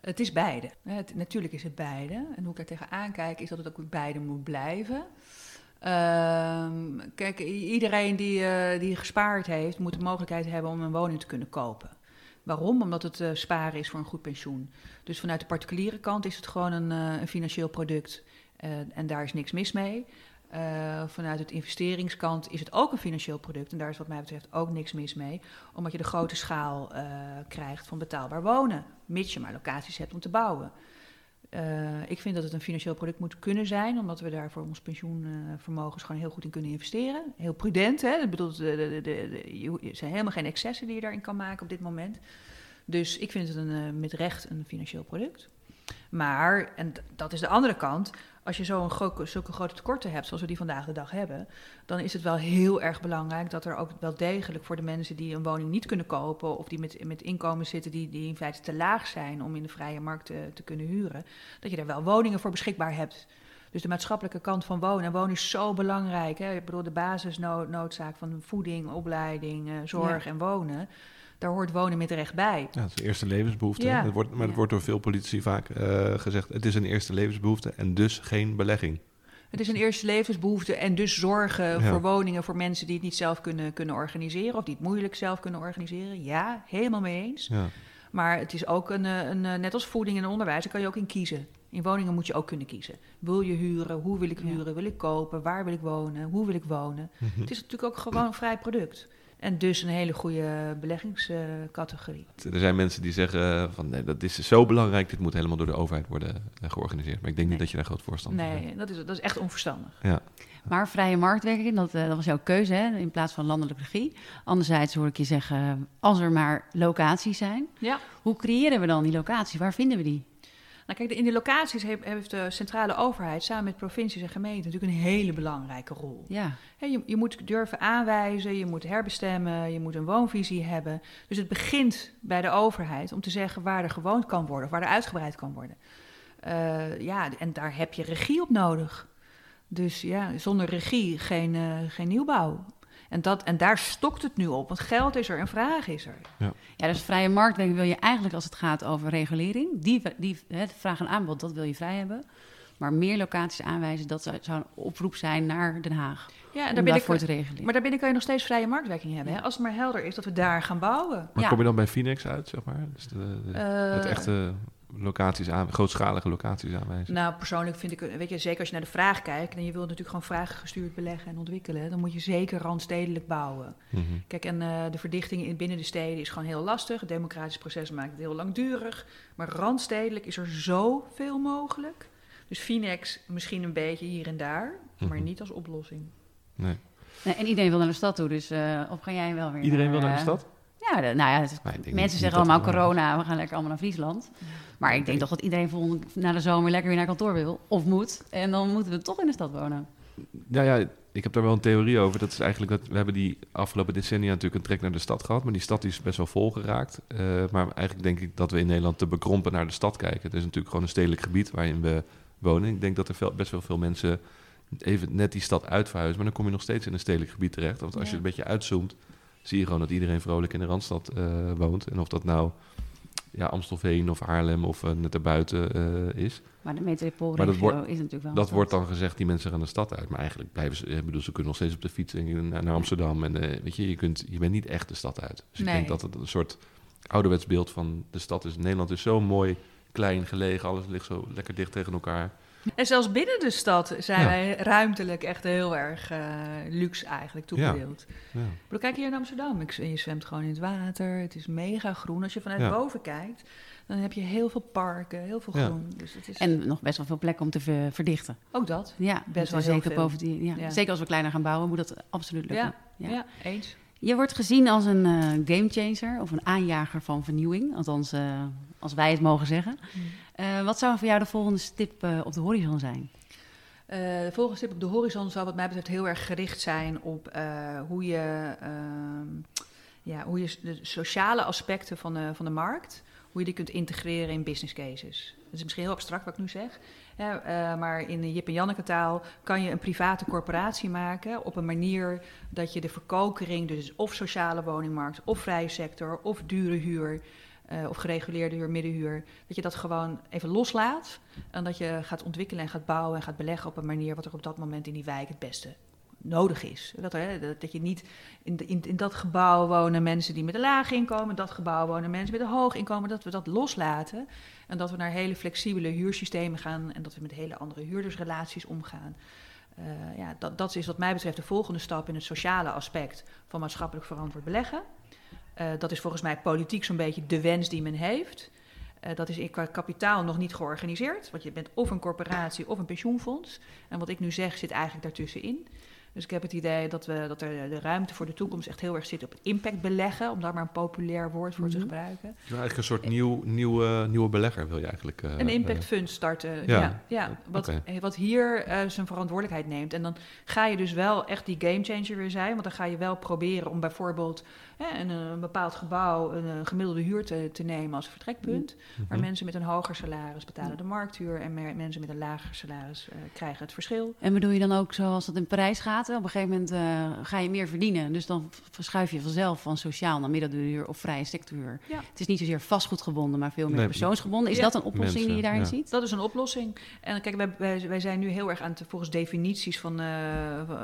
Het is beide. Natuurlijk is het beide. En hoe ik daar tegenaan kijk, is dat het ook beide moet blijven. Ehm, kijk, iedereen die, uh, die gespaard heeft, moet de mogelijkheid hebben om een woning te kunnen kopen. Waarom? Omdat het uh, sparen is voor een goed pensioen. Dus vanuit de particuliere kant is het gewoon een, uh, een financieel product. en daar is niks mis mee. Uh, vanuit het investeringskant is het ook een financieel product. En daar is wat mij betreft ook niks mis mee. Omdat je de grote schaal uh, krijgt van betaalbaar wonen. Mits je maar locaties hebt om te bouwen. Uh, ik vind dat het een financieel product moet kunnen zijn. Omdat we daar voor ons pensioenvermogens gewoon heel goed in kunnen investeren. Heel prudent. Hè? Ik bedoel, de, de, de, er zijn helemaal geen excessen die je daarin kan maken op dit moment. Dus ik vind het een, met recht een financieel product. Maar, en dat is de andere kant, als je zo'n gro zulke grote tekorten hebt, zoals we die vandaag de dag hebben, dan is het wel heel erg belangrijk dat er ook wel degelijk voor de mensen die een woning niet kunnen kopen of die met, met inkomen zitten die, die in feite te laag zijn om in de vrije markt te, te kunnen huren, dat je daar wel woningen voor beschikbaar hebt. Dus de maatschappelijke kant van wonen. En wonen is zo belangrijk. Hè? Ik bedoel, de basisnoodzaak van voeding, opleiding, uh, zorg ja. en wonen daar hoort wonen met recht bij. Ja, het is een eerste levensbehoefte. Ja. Het wordt, maar het ja. wordt door veel politici vaak uh, gezegd: het is een eerste levensbehoefte en dus geen belegging. Het is een eerste levensbehoefte en dus zorgen ja. voor woningen voor mensen die het niet zelf kunnen, kunnen organiseren of die het moeilijk zelf kunnen organiseren. Ja, helemaal mee eens. Ja. Maar het is ook een, een, een, net als voeding en onderwijs, daar kan je ook in kiezen. In woningen moet je ook kunnen kiezen. Wil je huren? Hoe wil ik huren? Wil ik kopen? Waar wil ik wonen? Hoe wil ik wonen? Mm -hmm. Het is natuurlijk ook gewoon een vrij product. En dus een hele goede beleggingscategorie. er zijn mensen die zeggen van nee, dat is zo belangrijk, dit moet helemaal door de overheid worden eh, georganiseerd. Maar ik denk nee. niet dat je daar groot voorstander van Nee, dat is, dat is echt onverstandig. Ja. Maar vrije marktwerking, dat, dat was jouw keuze hè, in plaats van landelijke regie. Anderzijds hoor ik je zeggen, als er maar locaties zijn. Ja. Hoe creëren we dan die locatie? Waar vinden we die? Nou kijk, in de locaties heeft de centrale overheid samen met provincies en gemeenten natuurlijk een hele belangrijke rol. Ja. Je, je, moet durven aanwijzen, je moet herbestemmen, je moet een woonvisie hebben. Dus het begint bij de overheid om te zeggen waar er gewoond kan worden of waar er uitgebreid kan worden. Uh, ja, en daar heb je regie op nodig. Dus ja, zonder regie geen, uh, geen nieuwbouw. En, dat, en daar stokt het nu op, want geld is er en vraag is er. Ja, ja dus vrije marktwerking wil je eigenlijk als het gaat over regulering. Die, die het vraag en aanbod, dat wil je vrij hebben. Maar meer locaties aanwijzen, dat zou, zou een oproep zijn naar Den Haag. Ja, en daar ben ik, te regelen. Maar daarbinnen kan je nog steeds vrije marktwerking hebben. Ja. Hè? Als het maar helder is dat we daar gaan bouwen. Maar ja. kom je dan bij Phoenix uit, zeg maar? Dus de, de, uh, het echte locaties aan, grootschalige locaties aanwijzen? Nou, persoonlijk vind ik, weet je, zeker als je naar de vraag kijkt en je wilt natuurlijk gewoon vragen gestuurd beleggen en ontwikkelen, dan moet je zeker randstedelijk bouwen. Mhm. Mm -hmm. Kijk, en uh, de verdichting in, binnen de steden is gewoon heel lastig. Het democratisch proces maakt het heel langdurig. Maar randstedelijk is er zoveel mogelijk. Dus Finex misschien een beetje hier en daar, mm -hmm. maar niet als oplossing. Nee. nee. En iedereen wil naar de stad toe, dus uh, of ga jij wel weer Iedereen naar, wil naar de stad? Ja, de, nou ja, het, mensen zeggen allemaal corona, we gaan lekker allemaal naar Friesland. Maar ik denk toch dat iedereen volgend, na de zomer lekker weer naar kantoor wil, of moet. En dan moeten we toch in de stad wonen. Ja, ja, ik heb daar wel een theorie over. Dat is eigenlijk dat we hebben die afgelopen decennia natuurlijk een trek naar de stad gehad. Maar die stad is best wel vol geraakt. Uh, maar eigenlijk denk ik dat we in Nederland te bekrompen naar de stad kijken. Het is natuurlijk gewoon een stedelijk gebied waarin we wonen. Ik denk dat er veel, best wel veel mensen even net die stad uitverhuizen. Maar dan kom je nog steeds in een stedelijk gebied terecht. Want als ja. je een beetje uitzoomt, zie je gewoon dat iedereen vrolijk in de Randstad uh, woont. En of dat nou ja, Amstelveen of Haarlem of uh, net erbuiten uh, is. Maar de metropoolregio is natuurlijk wel Dat wordt dan gezegd, die mensen gaan de stad uit. Maar eigenlijk blijven ze, ik bedoel, ze kunnen nog steeds op de fiets naar, naar Amsterdam. En uh, weet je, je, kunt, je bent niet echt de stad uit. Dus nee. ik denk dat het een soort ouderwets beeld van de stad is. Nederland is zo mooi, klein, gelegen. Alles ligt zo lekker dicht tegen elkaar. En zelfs binnen de stad zijn ja. wij ruimtelijk echt heel erg uh, luxe eigenlijk toegedeeld. Ja. Ja. Maar kijk hier in Amsterdam, ik, je zwemt gewoon in het water, het is mega groen. Als je vanuit boven kijkt, dan heb je heel veel parken, heel veel groen. Dus het is... En nog best wel veel plek om te ver verdichten. Ook dat. Ja, best wel zeker veel. boven die. Ja. Zeker als we kleiner gaan bouwen, moet dat absoluut lukken. Ja, eens. Je wordt gezien als een uh, gamechanger of een aanjager van vernieuwing, althans uh, als wij het mogen zeggen. Mm. Uh, wat zou voor jou de volgende stip op de horizon zijn? de volgende stip op de horizon zou wat mij betreft heel erg gericht zijn op hoe je, ehm, ja, hoe je de sociale aspecten van de, van de markt hoe je die kunt integreren in business cases. Dat is misschien heel abstract wat ik nu zeg. Hè, uh, maar in Jip en Janneke taal kan je een private corporatie maken op een manier dat je de verkokering, dus of sociale woningmarkt, of vrije sector, of dure huur, uh, of gereguleerde huur, middenhuur, dat je dat gewoon even loslaat. En dat je gaat ontwikkelen en gaat bouwen en gaat beleggen op een manier wat er op dat moment in die wijk het beste nodig is. Dat, dat, je niet in, in, dat gebouw wonen mensen die met een laag inkomen, in dat gebouw wonen mensen met een hoog inkomen, dat we dat loslaten. En dat we naar hele flexibele huursystemen gaan en dat we met hele andere huurdersrelaties omgaan. Uh, ja, dat, dat is wat mij betreft de volgende stap in het sociale aspect van maatschappelijk verantwoord beleggen. Uh, dat is volgens mij politiek zo'n beetje de wens die men heeft. Uh, dat is qua kapitaal nog niet georganiseerd, want je bent of een corporatie of een pensioenfonds. En wat ik nu zeg zit eigenlijk daartussenin. Dus ik heb het idee dat, we, dat er de ruimte voor de toekomst echt heel erg zit op impact beleggen, om daar maar een populair woord voor te Mhm. gebruiken. Eigenlijk een soort nieuw, nieuwe, nieuwe belegger wil je eigenlijk. eh, Een eh, impact fund starten. ja. Ja, ja, Wat, wat hier eh, zijn verantwoordelijkheid neemt. En dan ga je dus wel echt die gamechanger weer zijn. Want dan ga je wel proberen om bijvoorbeeld hè, een, een bepaald gebouw een, gemiddelde huur te, te nemen als vertrekpunt. Maar mhm. mensen met een hoger salaris betalen de markthuur. En mensen met een lager salaris krijgen het verschil. En bedoel je dan ook zoals dat in Parijs gaat? Op een gegeven moment eh, ga je meer verdienen. Dus dan verschuif je vanzelf van sociaal naar middelduur of vrije sectorhuur. Ja. Het is niet zozeer vastgoedgebonden, maar veel meer Nee. persoonsgebonden. Is Ja. dat een oplossing Mensen, die je daarin ja. ziet? Dat is een oplossing. En kijk, wij, wij, wij zijn nu heel erg aan het, volgens definities van, eh,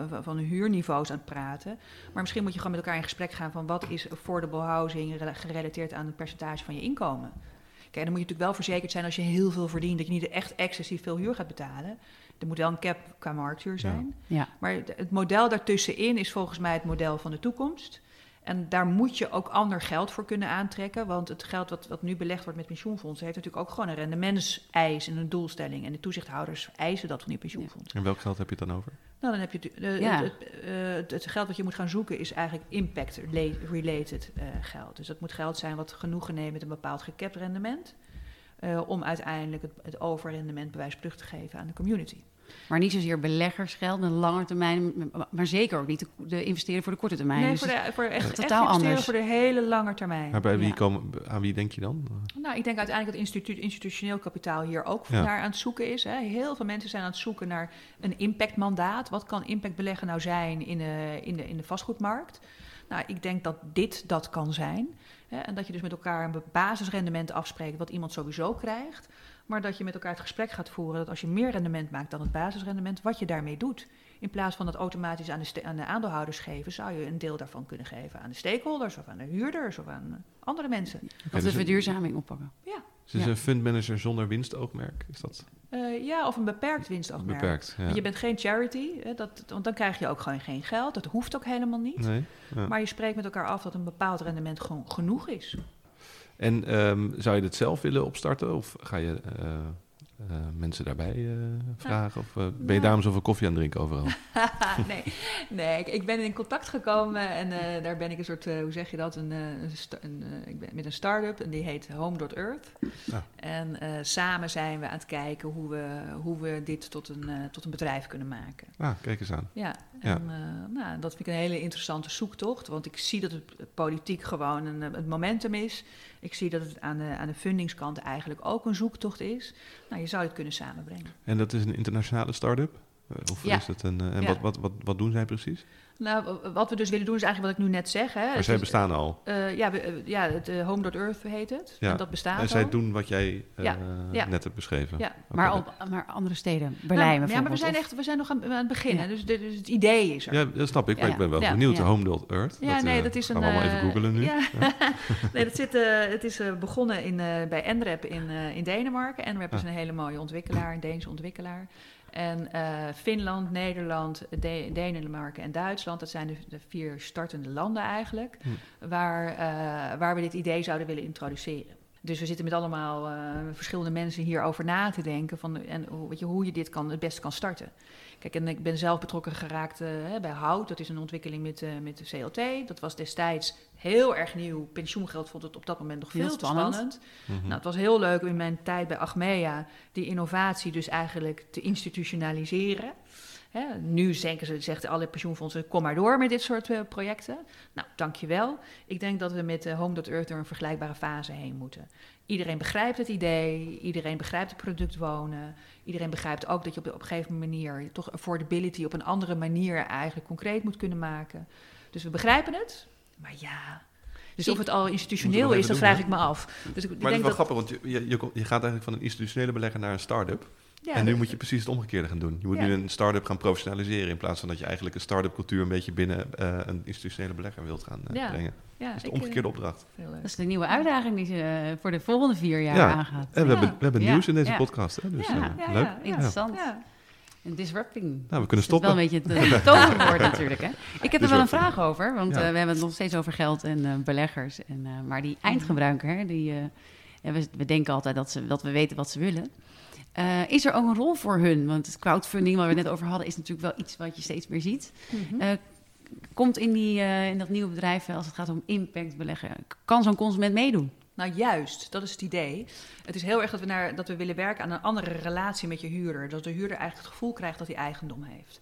van, van huurniveaus aan het praten. Maar misschien moet je gewoon met elkaar in gesprek gaan van wat is affordable housing rela- gerelateerd aan het percentage van je inkomen. Kijk, dan moet je natuurlijk wel verzekerd zijn als je heel veel verdient, dat je niet echt excessief veel huur gaat betalen. Er moet wel een cap qua markthuur zijn. Ja. Maar het- model daartussenin is volgens mij het model van de toekomst. En daar moet je ook ander geld voor kunnen aantrekken. Want het geld wat, wat nu belegd wordt met pensioenfondsen... heeft natuurlijk ook gewoon een rendementseis en een doelstelling. En de toezichthouders eisen dat van die pensioenfondsen. En welk geld heb je het dan over? Nou, dan heb je het, eh, Ja. het, eh, het, het geld wat je moet gaan zoeken... is eigenlijk impact-related eh, geld. Dus dat moet geld zijn wat genoegen neemt met een bepaald gekapt rendement... eh, om uiteindelijk het, het overrendement bewijs terug te geven aan de community. Maar niet zozeer beleggersgeld, een lange termijn, maar zeker ook niet de, de investeren voor de korte termijn. Nee, Dus voor, de, voor echt, echt totaal investeren anders. voor de hele lange termijn. Maar bij wie Ja. komen, aan wie denk je dan? Nou, ik denk uiteindelijk dat institu institutioneel kapitaal hier ook Ja. naar aan het zoeken is. Hè. Heel veel mensen zijn aan het zoeken naar een impactmandaat. Wat kan impact beleggen nou zijn in de, in de, in de vastgoedmarkt? Nou, ik denk dat dit dat kan zijn. Hè. En dat je dus met elkaar een basisrendement afspreekt, wat iemand sowieso krijgt. Maar dat je met elkaar het gesprek gaat voeren dat als je meer rendement maakt dan het basisrendement, wat je daarmee doet. In plaats van dat automatisch aan de, aan de aandeelhouders geven, zou je een deel daarvan kunnen geven aan de stakeholders of aan de huurders of aan andere mensen. of dus de een- verduurzaming oppakken. Dus is Ja. een fundmanager zonder winstoogmerk? Is dat Eh, ja, of een beperkt winstoogmerk. beperkt? Ja. Je bent geen charity, hè, dat, want dan krijg je ook gewoon geen geld. Dat hoeft ook helemaal niet. Nee? Ja. Maar je spreekt met elkaar af dat een bepaald rendement gewoon genoeg is. En ehm, zou je dit zelf willen opstarten? Of ga je eh, eh, mensen daarbij eh, vragen? Of ben je nou. daarom zoveel koffie aan het drinken overal? nee, nee ik, ik ben in contact gekomen en eh, daar ben ik een soort, eh, hoe zeg je dat, een, eh, een, eh, ik ben met een start-up en die heet Home.earth. Ja. En eh, samen zijn we aan het kijken hoe we, hoe we dit tot een, eh, tot een bedrijf kunnen maken. Ah, kijk eens aan. Ja, Ja. en eh, nou, dat vind ik een hele interessante zoektocht. Want ik zie dat het politiek gewoon een, het momentum is. Ik zie dat het aan de, aan de fundingskant eigenlijk ook een zoektocht is. Nou, je zou het kunnen samenbrengen. En dat is een internationale start-up? Eh, Of Ja. is het een... eh, en Ja. wat, wat, wat, wat doen zij precies? Nou, wat we dus willen doen is eigenlijk wat ik nu net zeg. Hè. Maar Het zij is- bestaan al. eh, ja, we- eh, ja, het eh, Home.earth heet het. Ja. En dat bestaat En zij al. doen wat jij eh, Ja, ja. net hebt beschreven. Ja. Maar, op, maar andere steden, Berlijn Nou, ja, maar we zijn, echt, we zijn nog aan, aan het beginnen. Ja. Dus, de- dus het idee is er. Ja, dat snap ik. Maar Ja. ik ben wel Ja. benieuwd. Ja. Home.earth. Ja, dat, nee, dat is gaan een. we allemaal even googelen nu. Ja. nee, dat zit, eh, het is eh, begonnen in, eh, bij NREP in, eh, in Denemarken. NREP is Ah. een hele mooie ontwikkelaar, een Deense ontwikkelaar. En eh, Finland, Nederland, De- Denemarken en Duitsland, dat zijn de, de vier startende landen eigenlijk, Hm. waar, eh, waar we dit idee zouden willen introduceren. Dus we zitten met allemaal eh, verschillende mensen hierover na te denken van, en hoe, weet je, hoe je dit kan, het beste kan starten. Kijk, en ik ben zelf betrokken geraakt bij Hout. Dat is een ontwikkeling met, met de CLT. Dat was destijds heel erg nieuw. Pensioengeld vond het op dat moment nog Heel veel te spannend. spannend. Mhm. Nou, het was heel leuk in mijn tijd bij Achmea die innovatie dus eigenlijk te institutionaliseren. Hè, nu denken ze, zegt alle pensioenfondsen, kom maar door met dit soort uh, projecten. Nou, dankjewel. Ik denk dat we met uh, Home Earth door een vergelijkbare fase heen moeten. Iedereen begrijpt het idee, iedereen begrijpt het product wonen. Iedereen begrijpt ook dat je op, op een gegeven manier toch affordability op een andere manier eigenlijk concreet moet kunnen maken. Dus we begrijpen het, maar ja, dus of het al institutioneel is, dat vraag ik me af. Dus ik, maar het is wel grappig, want je, je, je, gaat eigenlijk van een institutionele belegger naar een start-up. Ja, en nu moet je precies het omgekeerde gaan doen. Je moet nu een start-up gaan professionaliseren... in plaats van dat je eigenlijk een start-up cultuur... een beetje binnen uh, een institutionele belegger wilt gaan uh, brengen. dat is de omgekeerde uh, opdracht. Dat is de nieuwe uitdaging die ze voor de volgende vier jaar aangaat. En we hebben, we hebben nieuws in deze podcast. Hè? Dus, leuk. Interessant. En disrupting. Nou, we kunnen stoppen. Dat is wel een beetje het toverwoord natuurlijk. Hè? Ik heb er wel een vraag over, want we hebben het nog steeds over geld en beleggers. En, maar die eindgebruiker, die, we, we, denken altijd dat, ze, dat we weten wat ze willen. Uh, is er ook een rol voor hun? Want het crowdfunding, waar we het net over hadden, is natuurlijk wel iets wat je steeds meer ziet. Mm uh, komt in, die, uh, in dat nieuwe bedrijf, als het gaat om impact beleggen, kan zo'n consument meedoen? Nou, juist, dat is het idee. Het is heel erg dat we, naar, dat we willen werken aan een andere relatie met je huurder. Dat de huurder eigenlijk het gevoel krijgt dat hij eigendom heeft.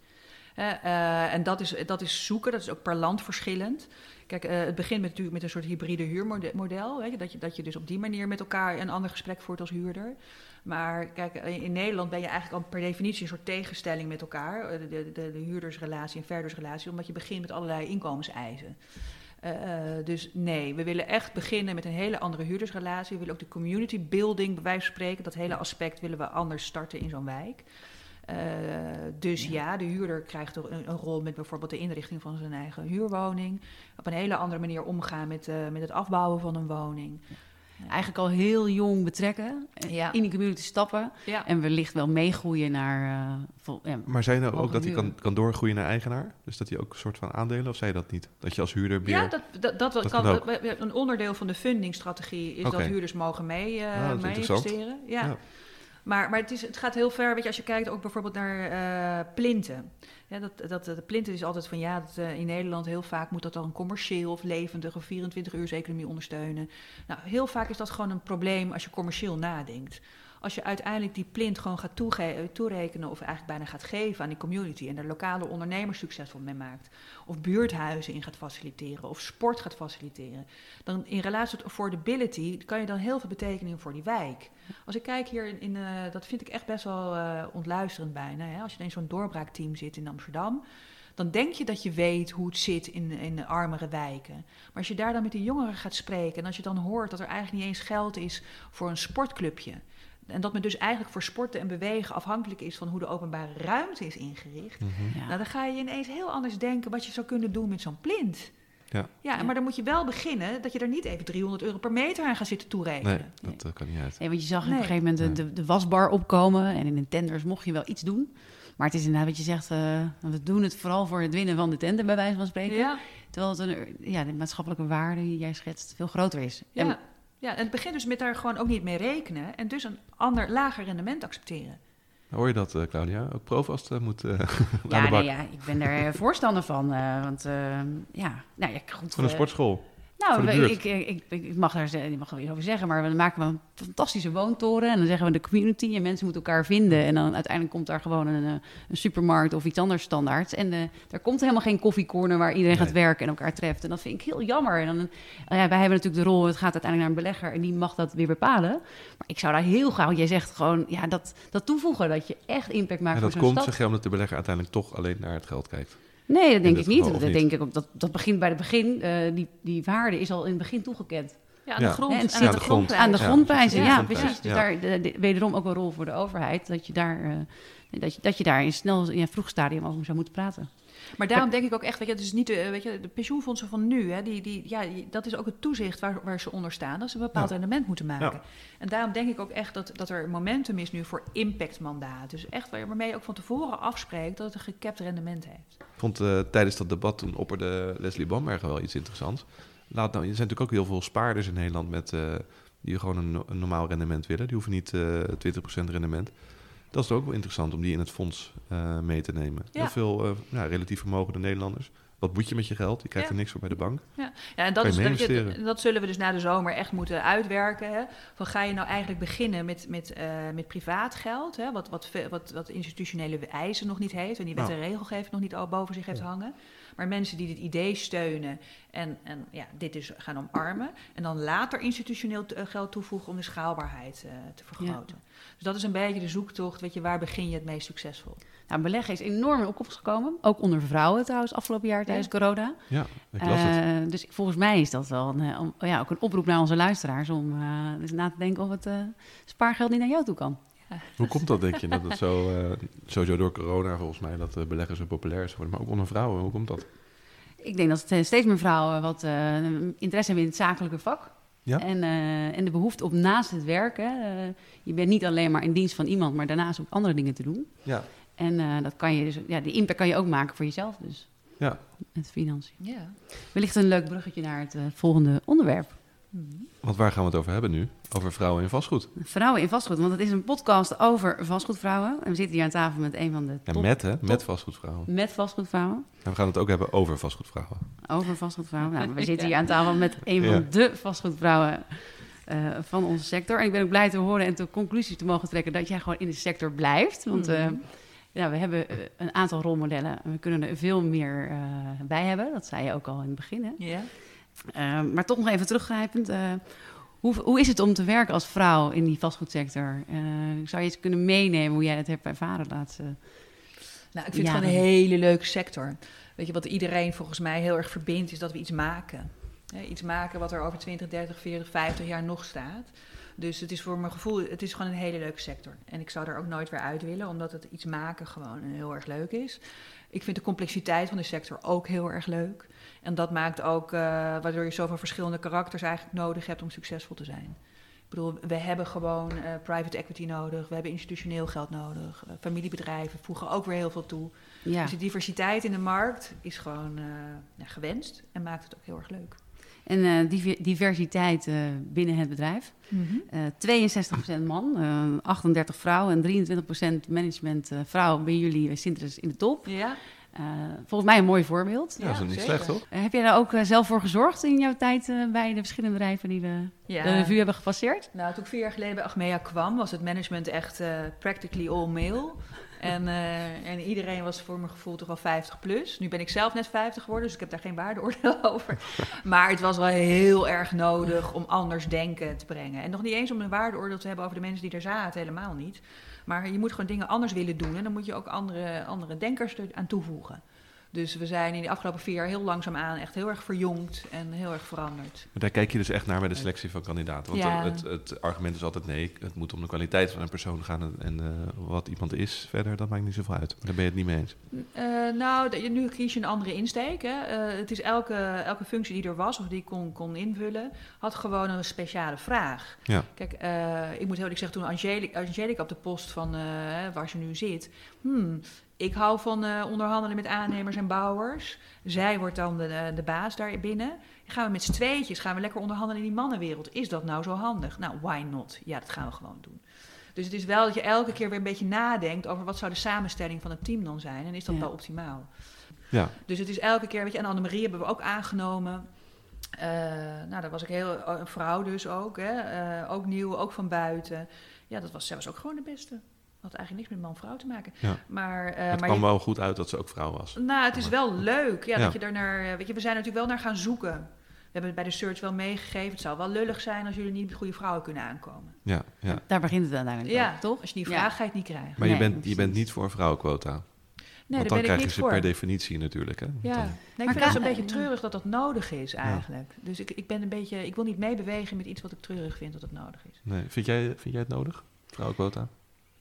Uh, en dat is, dat is zoeken, dat is ook per land verschillend. Kijk, uh, het begint met, natuurlijk met een soort hybride huurmodel. Dat, je, dat je dus op die manier met elkaar een ander gesprek voert als huurder. Maar kijk, in Nederland ben je eigenlijk al per definitie een soort tegenstelling met elkaar. De, de, de, de huurdersrelatie en verdersrelatie, omdat je begint met allerlei inkomenseisen. Uh, dus nee, we willen echt beginnen met een hele andere huurdersrelatie. We willen ook de community building, bij wijze van spreken, dat hele aspect willen we anders starten in zo'n wijk. Uh, dus ja. de huurder krijgt een, een, rol met bijvoorbeeld de inrichting van zijn eigen huurwoning. Op een hele andere manier omgaan met, uh, met het afbouwen van een woning eigenlijk al heel jong betrekken. Ja. In die community stappen. Ja. En wellicht wel meegroeien naar... Uh, vol, ja, maar zei nou ook dat hij kan, kan doorgroeien naar eigenaar? Dus dat hij ook een soort van aandelen? Of zei je dat niet? Dat je als huurder meer... Ja, dat, dat, dat, dat kan, kan een onderdeel van de fundingstrategie is okay. dat huurders mogen mee, uh, mee investeren. Ja. Maar, maar het, is, het gaat heel ver. Weet je, als je kijkt ook bijvoorbeeld naar uh, plinten. Dat, dat, de plinten is altijd van ja, dat, uh, in Nederland heel vaak moet dat dan commercieel of levendig of 24 uur economie ondersteunen. Nou, heel vaak is dat gewoon een probleem als je commercieel nadenkt. Als je uiteindelijk die plint gewoon gaat toerekenen of eigenlijk bijna gaat geven aan die community en er lokale ondernemers succesvol mee maakt, of buurthuizen in gaat faciliteren of sport gaat faciliteren, dan in relatie tot affordability kan je dan heel veel betekenen voor die wijk. Als ik kijk hier in, uh, dat vind ik echt best wel uh, ontluisterend bijna. Hè? Als je in zo'n doorbraakteam zit in Amsterdam, dan denk je dat je weet hoe het zit in, in de armere wijken. Maar als je daar dan met die jongeren gaat spreken en als je dan hoort dat er eigenlijk niet eens geld is voor een sportclubje. En dat men dus eigenlijk voor sporten en bewegen afhankelijk is van hoe de openbare ruimte is ingericht. Mm -hmm. Nou, dan ga je ineens heel anders denken wat je zou kunnen doen met zo'n plint. Ja. ja, maar dan moet je wel beginnen dat je er niet even 300 euro per meter aan gaat zitten toerekenen. Nee, dat uh, kan niet uit. Nee, want je zag nee. op een gegeven moment de, de, de, wasbar opkomen en in de tenders mocht je wel iets doen. Maar het is inderdaad wat je zegt, uh, we doen het vooral voor het winnen van de tender, bij wijze van spreken. Ja. Terwijl het een, ja, de maatschappelijke waarde die jij schetst veel groter is. Ja. En, ja, en het begint dus met daar gewoon ook niet mee rekenen en dus een ander lager rendement accepteren. Hoor je dat, uh, Claudia? Ook Provast uh, moet uh, ja, nee, ja, ik ben er voorstander van. want ja, nou ja, goed. Van een sportschool. Nou, ik, ik, ik, mag daar ik mag er iets over zeggen, maar we maken we een fantastische woontoren. En dan zeggen we de community en mensen moeten elkaar vinden. En dan uiteindelijk komt daar gewoon een, een supermarkt of iets anders standaard. En uh, er komt helemaal geen koffiecorner waar iedereen nee. gaat werken en elkaar treft. En dat vind ik heel jammer. En dan, uh, ja, wij hebben natuurlijk de rol, het gaat uiteindelijk naar een belegger en die mag dat weer bepalen. Maar ik zou daar heel graag, jij zegt gewoon, ja, dat, dat toevoegen, dat je echt impact maakt en voor zo'n stad. dat komt, zeg je, omdat de belegger uiteindelijk toch alleen naar het geld kijkt. Nee, dat denk ik niet. Dat, denk ik, dat, dat begint bij het begin. Uh, die, die waarde is al in het begin toegekend. Ja, aan de grond. Ja, en aan, de, grond. aan de grondprijzen, ja, precies. Dus daar de, de, wederom ook een rol voor de overheid. Dat je daar, uh, dat je, dat je daar in snel in een vroeg stadium over zou moeten praten. Maar daarom denk ik ook echt, weet je, het is niet de, weet je, de pensioenfondsen van nu, hè, die, die, ja, dat is ook het toezicht waar, waar ze onder staan, dat ze een bepaald rendement moeten maken. En daarom denk ik ook echt dat, dat er momentum is nu voor impactmandaat. Dus echt waarmee je ook van tevoren afspreekt dat het een gekapt rendement heeft. Ik vond uh, tijdens dat debat toen opperde Leslie Bamberger wel iets interessants. Laat nou, er zijn natuurlijk ook heel veel spaarders in Nederland met, uh, die gewoon een, een, normaal rendement willen. Die hoeven niet uh, 20% rendement. Dat is ook wel interessant om die in het fonds uh, mee te nemen. Ja. Heel veel uh, ja, relatief vermogende Nederlanders. wat moet je met je geld? Je krijgt Ja. er niks voor bij de bank. Ja, ja en dat, is, dat, zullen we dus na de zomer echt moeten uitwerken. Hè? Van ga je nou eigenlijk beginnen met, met, eh, met privaat geld, hè? Wat, wat, wat, wat institutionele eisen nog niet heeft en die wet Nou. en regelgeving nog niet al boven zich heeft hangen. Maar mensen die dit idee steunen en, en ja, dit dus gaan omarmen. En dan later institutioneel eh, geld toevoegen om de schaalbaarheid eh, te vergroten. Dus dat is een beetje de zoektocht. Weet je, waar begin je het meest succesvol? Nou, beleggen is enorm in opkomst gekomen. Ook onder vrouwen trouwens, afgelopen jaar tijdens corona. Ja, ik las het. Eh, dus volgens mij is dat wel een, om- ja, ook een oproep naar onze luisteraars om eh, eens na te denken of het eh, spaargeld niet naar jou toe kan. Hoe komt dat, denk je? Dat het zo, eh, sowieso door corona volgens mij, dat eh, beleggers zo populair is geworden. Maar ook onder vrouwen, hoe komt dat? Ik denk dat eh, steeds meer vrouwen wat eh, interesse hebben in het zakelijke vak. Ja. En, eh, en de behoefte om naast het werken, je bent niet alleen maar in dienst van iemand, maar daarnaast ook andere dingen te doen. Ja. En eh, dat kan je dus, ja, die impact kan je ook maken voor jezelf dus. Ja. Met financiën. Ja. Wellicht een leuk bruggetje naar het volgende onderwerp. Want waar gaan we het over hebben nu? Over vrouwen in vastgoed. Vrouwen in vastgoed, want het is een podcast over vastgoedvrouwen. En we zitten hier aan tafel met een van de Ja, met hè? Met vastgoedvrouwen. met vastgoedvrouwen. En we gaan het ook hebben over vastgoedvrouwen. Over vastgoedvrouwen. Nou, we zitten hier aan tafel met een van Ja. de vastgoedvrouwen eh, van onze sector. En ik ben ook blij te horen en de conclusie te mogen trekken dat jij gewoon in de sector blijft. Want eh, Mhm. ja, we hebben eh, een aantal rolmodellen en we kunnen er veel meer eh, bij hebben. Dat zei je ook al in het begin. Hè? Ja. Eh, maar toch nog even teruggrijpend. eh, hoe, hoe is het om te werken als vrouw in die vastgoedsector? Eh, zou je eens kunnen meenemen hoe jij het hebt ervaren de laatste... Nou, ik vind het gewoon een hele leuke sector. Weet je, wat iedereen volgens mij heel erg verbindt, is dat we iets maken. Iets maken wat er over 20, 30, 40, 50 jaar nog staat. Dus het is voor mijn gevoel, het is gewoon een hele leuke sector. En ik zou er ook nooit weer uit willen, omdat het iets maken gewoon heel erg leuk is. Ik vind de complexiteit van de sector ook heel erg leuk. En dat maakt ook, eh, waardoor je zoveel verschillende karakters eigenlijk nodig hebt om succesvol te zijn. Ik bedoel, we hebben gewoon eh, private equity nodig, we hebben institutioneel geld nodig. Eh, familiebedrijven voegen ook weer heel veel toe. Ja. Dus de diversiteit in de markt is gewoon ja, gewenst en maakt het ook heel erg leuk. En diver- diversiteit binnen het bedrijf. Eh 62% man, eh 38 vrouwen en 23% management vrouwen bij jullie bij in de top. Ja, Eh, volgens mij een mooi voorbeeld. Ja, dat is niet zeker. slecht, toch? Eh, heb jij daar ook eh, zelf voor gezorgd in jouw tijd bij de verschillende bedrijven die we ja. de revue hebben gepasseerd? Nou, toen ik vier jaar geleden bij Achmea kwam, was het management echt eh, practically all male. En, eh, en iedereen was voor mijn gevoel toch wel 50 plus. Nu ben ik zelf net 50 geworden, dus ik heb daar geen waardeoordeel over. Maar het was wel heel erg nodig om anders denken te brengen. En nog niet eens om een waardeoordeel te hebben over de mensen die er zaten, helemaal niet. Maar je moet gewoon dingen anders willen doen en dan moet je ook andere, andere denkers er aan toevoegen. Dus we zijn in de afgelopen vier jaar heel langzaamaan echt heel erg verjongd en heel erg veranderd. Maar daar kijk je dus echt naar bij de selectie van kandidaten. Want Ja. het, het argument is altijd nee, het moet om de kwaliteit van een persoon gaan. En, en, eh, wat iemand is verder, dat maakt niet zoveel uit. Maar daar ben je het niet mee eens. Eh, nou, nu kies je een andere insteek. Hè. Eh, het is elke, elke functie die er was of die ik kon, kon invullen, had gewoon een speciale vraag. Ja. Kijk, ik moet heel eerlijk zeggen, toen Angelica, Angelica op de post van waar ze nu zit, hmm, ik hou van eh, onderhandelen met aannemers en bouwers. Zij wordt dan de, de baas daar binnen. Gaan we met z'n tweetjes, gaan we lekker onderhandelen in die mannenwereld. Is dat nou zo handig? Nou, why not? Ja, dat gaan we gewoon doen. Dus het is wel dat je elke keer weer een beetje nadenkt over wat zou de samenstelling van het team dan zijn. En is dat Ja. wel optimaal? Ja, Dus het is elke keer, weet je, en Annemarie hebben we ook aangenomen. Eh, nou, daar was ik heel, een vrouw dus ook, hè, eh, ook nieuw, ook van buiten. Ja, dat was, zij was ook gewoon de beste. Had eigenlijk niks met man-vrouw te maken. Ja. Maar, eh, het maar kwam je- wel goed uit dat ze ook vrouw was. nou, het is wel leuk, ja, Ja. dat je er naar, weet je, we zijn natuurlijk wel naar gaan zoeken. We hebben het bij de search wel meegegeven. Het zou wel lullig zijn als jullie niet met goede vrouwen kunnen aankomen. Ja, ja. Daar begint het uiteindelijk Ja, ook, toch? Als je die vraag ga je het niet krijgen. Maar je, bent, je bent niet voor vrouwenquota. Nee, Want daar dan ben ik krijg je ze voor. per definitie natuurlijk. Hè? Ja, dan- nee, ik Maar vind het een beetje treurig dat dat nodig is eigenlijk. Dus ik, ik ben een beetje, ik wil niet meebewegen met iets wat ik treurig vind dat het nodig is. nee. vind, jij, vind jij het nodig, vrouwenquota?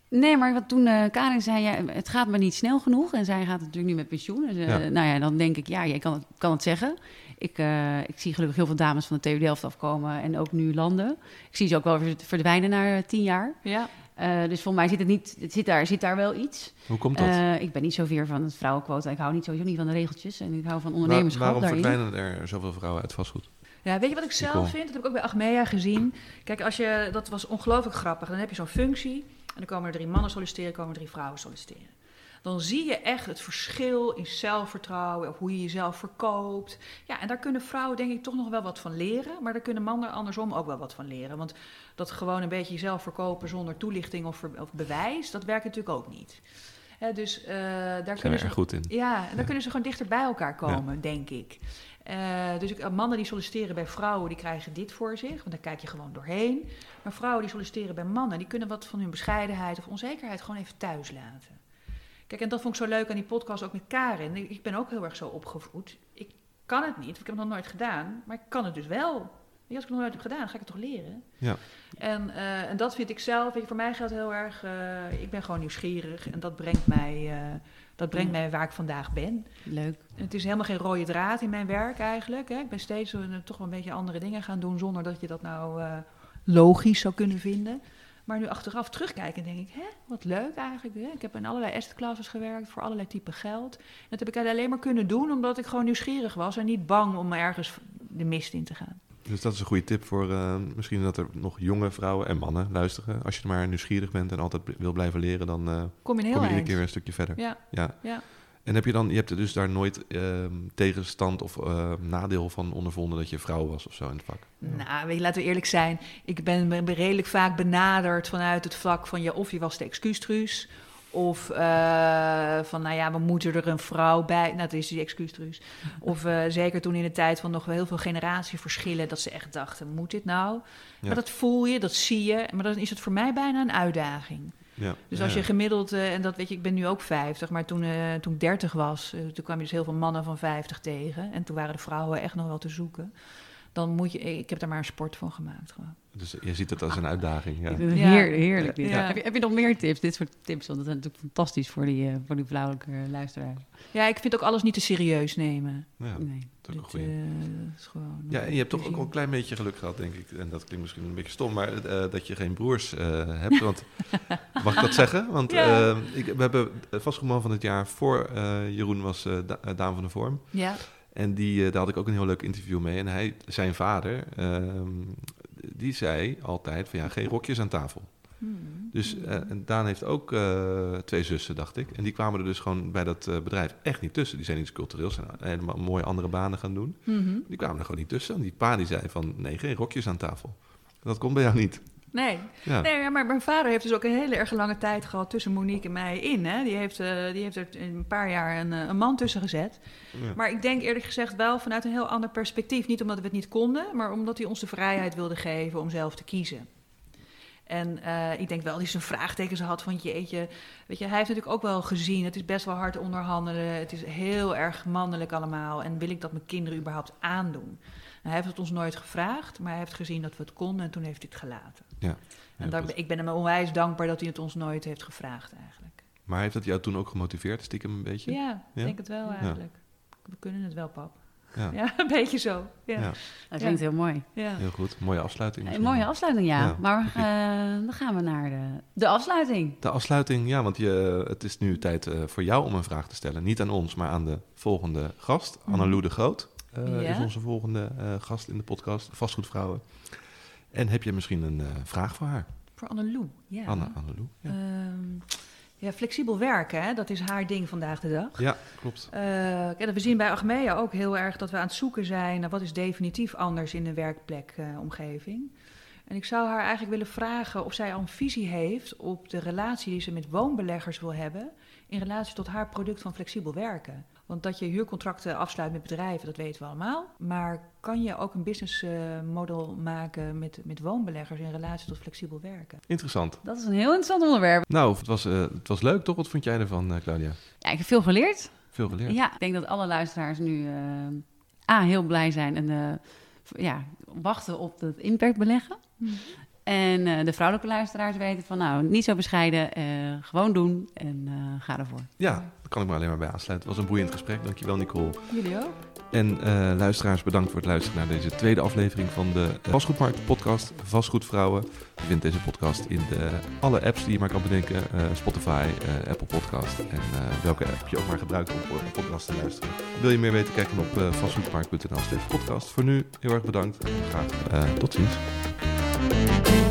Nee, maar wat toen eh Karin zei, ja, het gaat maar niet snel genoeg. En zij gaat natuurlijk nu met pensioen. Dus, eh, Ja. Nou ja, dan denk ik, ja, jij kan het, kan het zeggen. Ik, eh, ik zie gelukkig heel veel dames van de TU Delft afkomen en ook nu landen. Ik zie ze ook wel verdwijnen na tien jaar. Ja. Eh, dus voor mij zit het niet, het zit daar, zit daar wel iets. Hoe komt dat? Eh, ik ben niet zozeer van het vrouwenquota. Ik hou niet sowieso niet van de regeltjes. En ik hou van Waar- ondernemerschap waarom daarin. verdwijnen er zoveel vrouwen uit vastgoed? ja, weet je wat ik zelf vind? Dat heb ik ook bij Achmea gezien. Kijk, als je, dat was ongelooflijk grappig. Dan heb je zo'n functie dan komen er drie mannen solliciteren, komen er drie vrouwen solliciteren. dan zie je echt het verschil in zelfvertrouwen, hoe je jezelf verkoopt. Ja, en daar kunnen vrouwen denk ik toch nog wel wat van leren, maar daar kunnen mannen andersom ook wel wat van leren. Want dat gewoon een beetje jezelf verkopen zonder toelichting of, of bewijs, dat werkt natuurlijk ook niet. dus uh, daar kunnen ze goed in. Ja, en dan kunnen ze gewoon dichter bij elkaar komen, denk ik. Uh, dus ik, mannen die solliciteren bij vrouwen, die krijgen dit voor zich, want daar kijk je gewoon doorheen. Maar vrouwen die solliciteren bij mannen, die kunnen wat van hun bescheidenheid of onzekerheid gewoon even thuis laten. Kijk, en dat vond ik zo leuk aan die podcast ook met Karin. Ik ben ook heel erg zo opgevoed. Ik kan het niet, ik heb het nog nooit gedaan, maar ik kan het dus wel. Als ik het nog nooit heb gedaan, ga ik het toch leren. Ja. En, uh, en dat vind ik zelf, weet je, voor mij geldt heel erg, uh, ik ben gewoon nieuwsgierig en dat brengt mij, dat brengt mij waar ik vandaag ben. Leuk. Het is helemaal geen rode draad in mijn werk eigenlijk. Hè. Ik ben steeds toch wel een beetje andere dingen gaan doen zonder dat je dat nou logisch zou kunnen vinden. Maar nu achteraf terugkijken, denk ik, hè, wat leuk eigenlijk. Hè? Ik heb in allerlei asset gewerkt voor allerlei typen geld. En dat heb ik alleen maar kunnen doen omdat ik gewoon nieuwsgierig was en niet bang om ergens de mist in te gaan. Dus dat is een goede tip voor uh, misschien dat er nog jonge vrouwen en mannen luisteren. Als je maar nieuwsgierig bent en altijd wil blijven leren, dan uh, kom je, heel kom je iedere keer weer een stukje verder. Ja. ja. ja. En heb je dan, je hebt er dus daar nooit uh, tegenstand of uh, nadeel van ondervonden dat je vrouw was of zo in het vak? Nou, weet je, laten we eerlijk zijn. Ik ben, ben redelijk vaak benaderd vanuit het vlak van ja, of je was de excuustruus. Of uh, van, nou ja, we moeten er een vrouw bij. Nou, dat is die excuustruus. Of uh, zeker toen in de tijd van nog wel heel veel generatieverschillen... dat ze echt dachten, moet dit nou? Ja. Maar dat voel je, dat zie je. Maar dan is het voor mij bijna een uitdaging. Ja. Dus als je gemiddeld, uh, en dat weet je, ik ben nu ook 50, maar toen, toen ik 30 was, toen kwam je dus heel veel mannen van 50 tegen. En toen waren de vrouwen echt nog wel te zoeken. Dan moet je, ik heb daar maar een sport van gemaakt gewoon. Dus je ziet het als een uitdaging. Ja. Heer, heerlijk. Dit. Ja. Heb, je, heb je nog meer tips? Dit soort tips, want dat is natuurlijk fantastisch voor die, voor die vrouwelijke luisteraars. Ja, ik vind ook alles niet te serieus nemen. Ja, nee. dat is, dit, is gewoon. Ja, en je hebt toch ook een klein beetje geluk gehad, denk ik. En dat klinkt misschien een beetje stom, maar uh, dat je geen broers uh, hebt. Want mag ik dat zeggen? Want ja. uh, ik, we hebben vastgoedman van het jaar voor Jeroen was da Daan van de Vorm. Ja. En die, daar had ik ook een heel leuk interview mee. En hij, zijn vader, ehm, die zei altijd van ja, geen rokjes aan tafel. Hmm. Dus uh, en Daan heeft ook uh, twee zussen, dacht ik. En die kwamen er dus gewoon bij dat uh, bedrijf echt niet tussen. Die zijn iets cultureels, zijn helemaal mooie andere banen gaan doen. Mm -hmm. Die kwamen er gewoon niet tussen. En die pa die zei van, nee, geen rokjes aan tafel. Dat komt bij jou niet. Nee. Ja. nee, maar mijn vader heeft dus ook een hele erg lange tijd gehad tussen Monique en mij in. Hè. Die, heeft, uh, die heeft er een paar jaar een, een man tussen gezet. Ja. Maar ik denk eerlijk gezegd wel vanuit een heel ander perspectief. Niet omdat we het niet konden, maar omdat hij ons de vrijheid wilde geven om zelf te kiezen. En uh, ik denk wel dat hij zijn vraagtekens had van jeetje. Weet je, hij heeft natuurlijk ook wel gezien. Het is best wel hard onderhandelen. Het is heel erg mannelijk allemaal. En wil ik dat mijn kinderen überhaupt aandoen? hij heeft het ons nooit gevraagd, maar hij heeft gezien dat we het konden en toen heeft hij het gelaten. Ja. en ja, daar, ik ben hem onwijs dankbaar dat hij het ons nooit heeft gevraagd eigenlijk. Maar heeft dat jou toen ook gemotiveerd, stiekem een beetje? Ja, ik denk het wel eigenlijk. We kunnen het wel, pap. Ja. ja, een beetje zo. Ja. Ja. Dat klinkt heel mooi. Ja. Heel goed, mooie afsluiting. Een mooie afsluiting, ja. Ja, maar uh, dan gaan we naar de, de afsluiting. De afsluiting, ja, want je, het is nu tijd uh, voor jou om een vraag te stellen. Niet aan ons, maar aan de volgende gast. Mhm. Annelou de Groot uh, Ja. is onze volgende uh, gast in de podcast, Vastgoedvrouwen. En heb je misschien een uh, vraag voor haar? Voor Annelou, ja. Anne, Annelou, ja. Ehm, ja, flexibel werken, hè? dat is haar ding vandaag de dag. ja, klopt. Uh, we zien bij Achmea ook heel erg dat we aan het zoeken zijn naar wat is definitief anders in de werkplekomgeving. en ik zou haar eigenlijk willen vragen of zij al een visie heeft op de relatie die ze met woonbeleggers wil hebben in relatie tot haar product van flexibel werken. Want dat je huurcontracten afsluit met bedrijven, dat weten we allemaal. Maar kan je ook een businessmodel maken met, met woonbeleggers in relatie tot flexibel werken? Interessant. Dat is een heel interessant onderwerp. Nou, het was, uh, het was leuk, toch? Wat vond jij ervan, uh, Claudia? Ja, ik heb veel geleerd. Veel geleerd. Ja, ik denk dat alle luisteraars nu uh, A, heel blij zijn en uh, ja, wachten op het impact beleggen. Hmm. En uh, de vrouwelijke luisteraars weten van nou, niet zo bescheiden, uh, gewoon doen en uh, ga ervoor. Ja, daar kan ik me alleen maar bij aansluiten. Het was een boeiend gesprek. Dankjewel Nicole. Jullie ook. En luisteraars, bedankt voor het luisteren naar deze tweede aflevering van de Vastgoedmarkt podcast Vastgoedvrouwen. Je vindt deze podcast in de, alle apps die je maar kan bedenken. Spotify, Apple Podcast en welke app je ook maar gebruikt om een podcast te luisteren. Wil je meer weten, kijk dan op vastgoedmarkt.nl podcast. Voor nu heel erg bedankt en graag tot ziens. thank you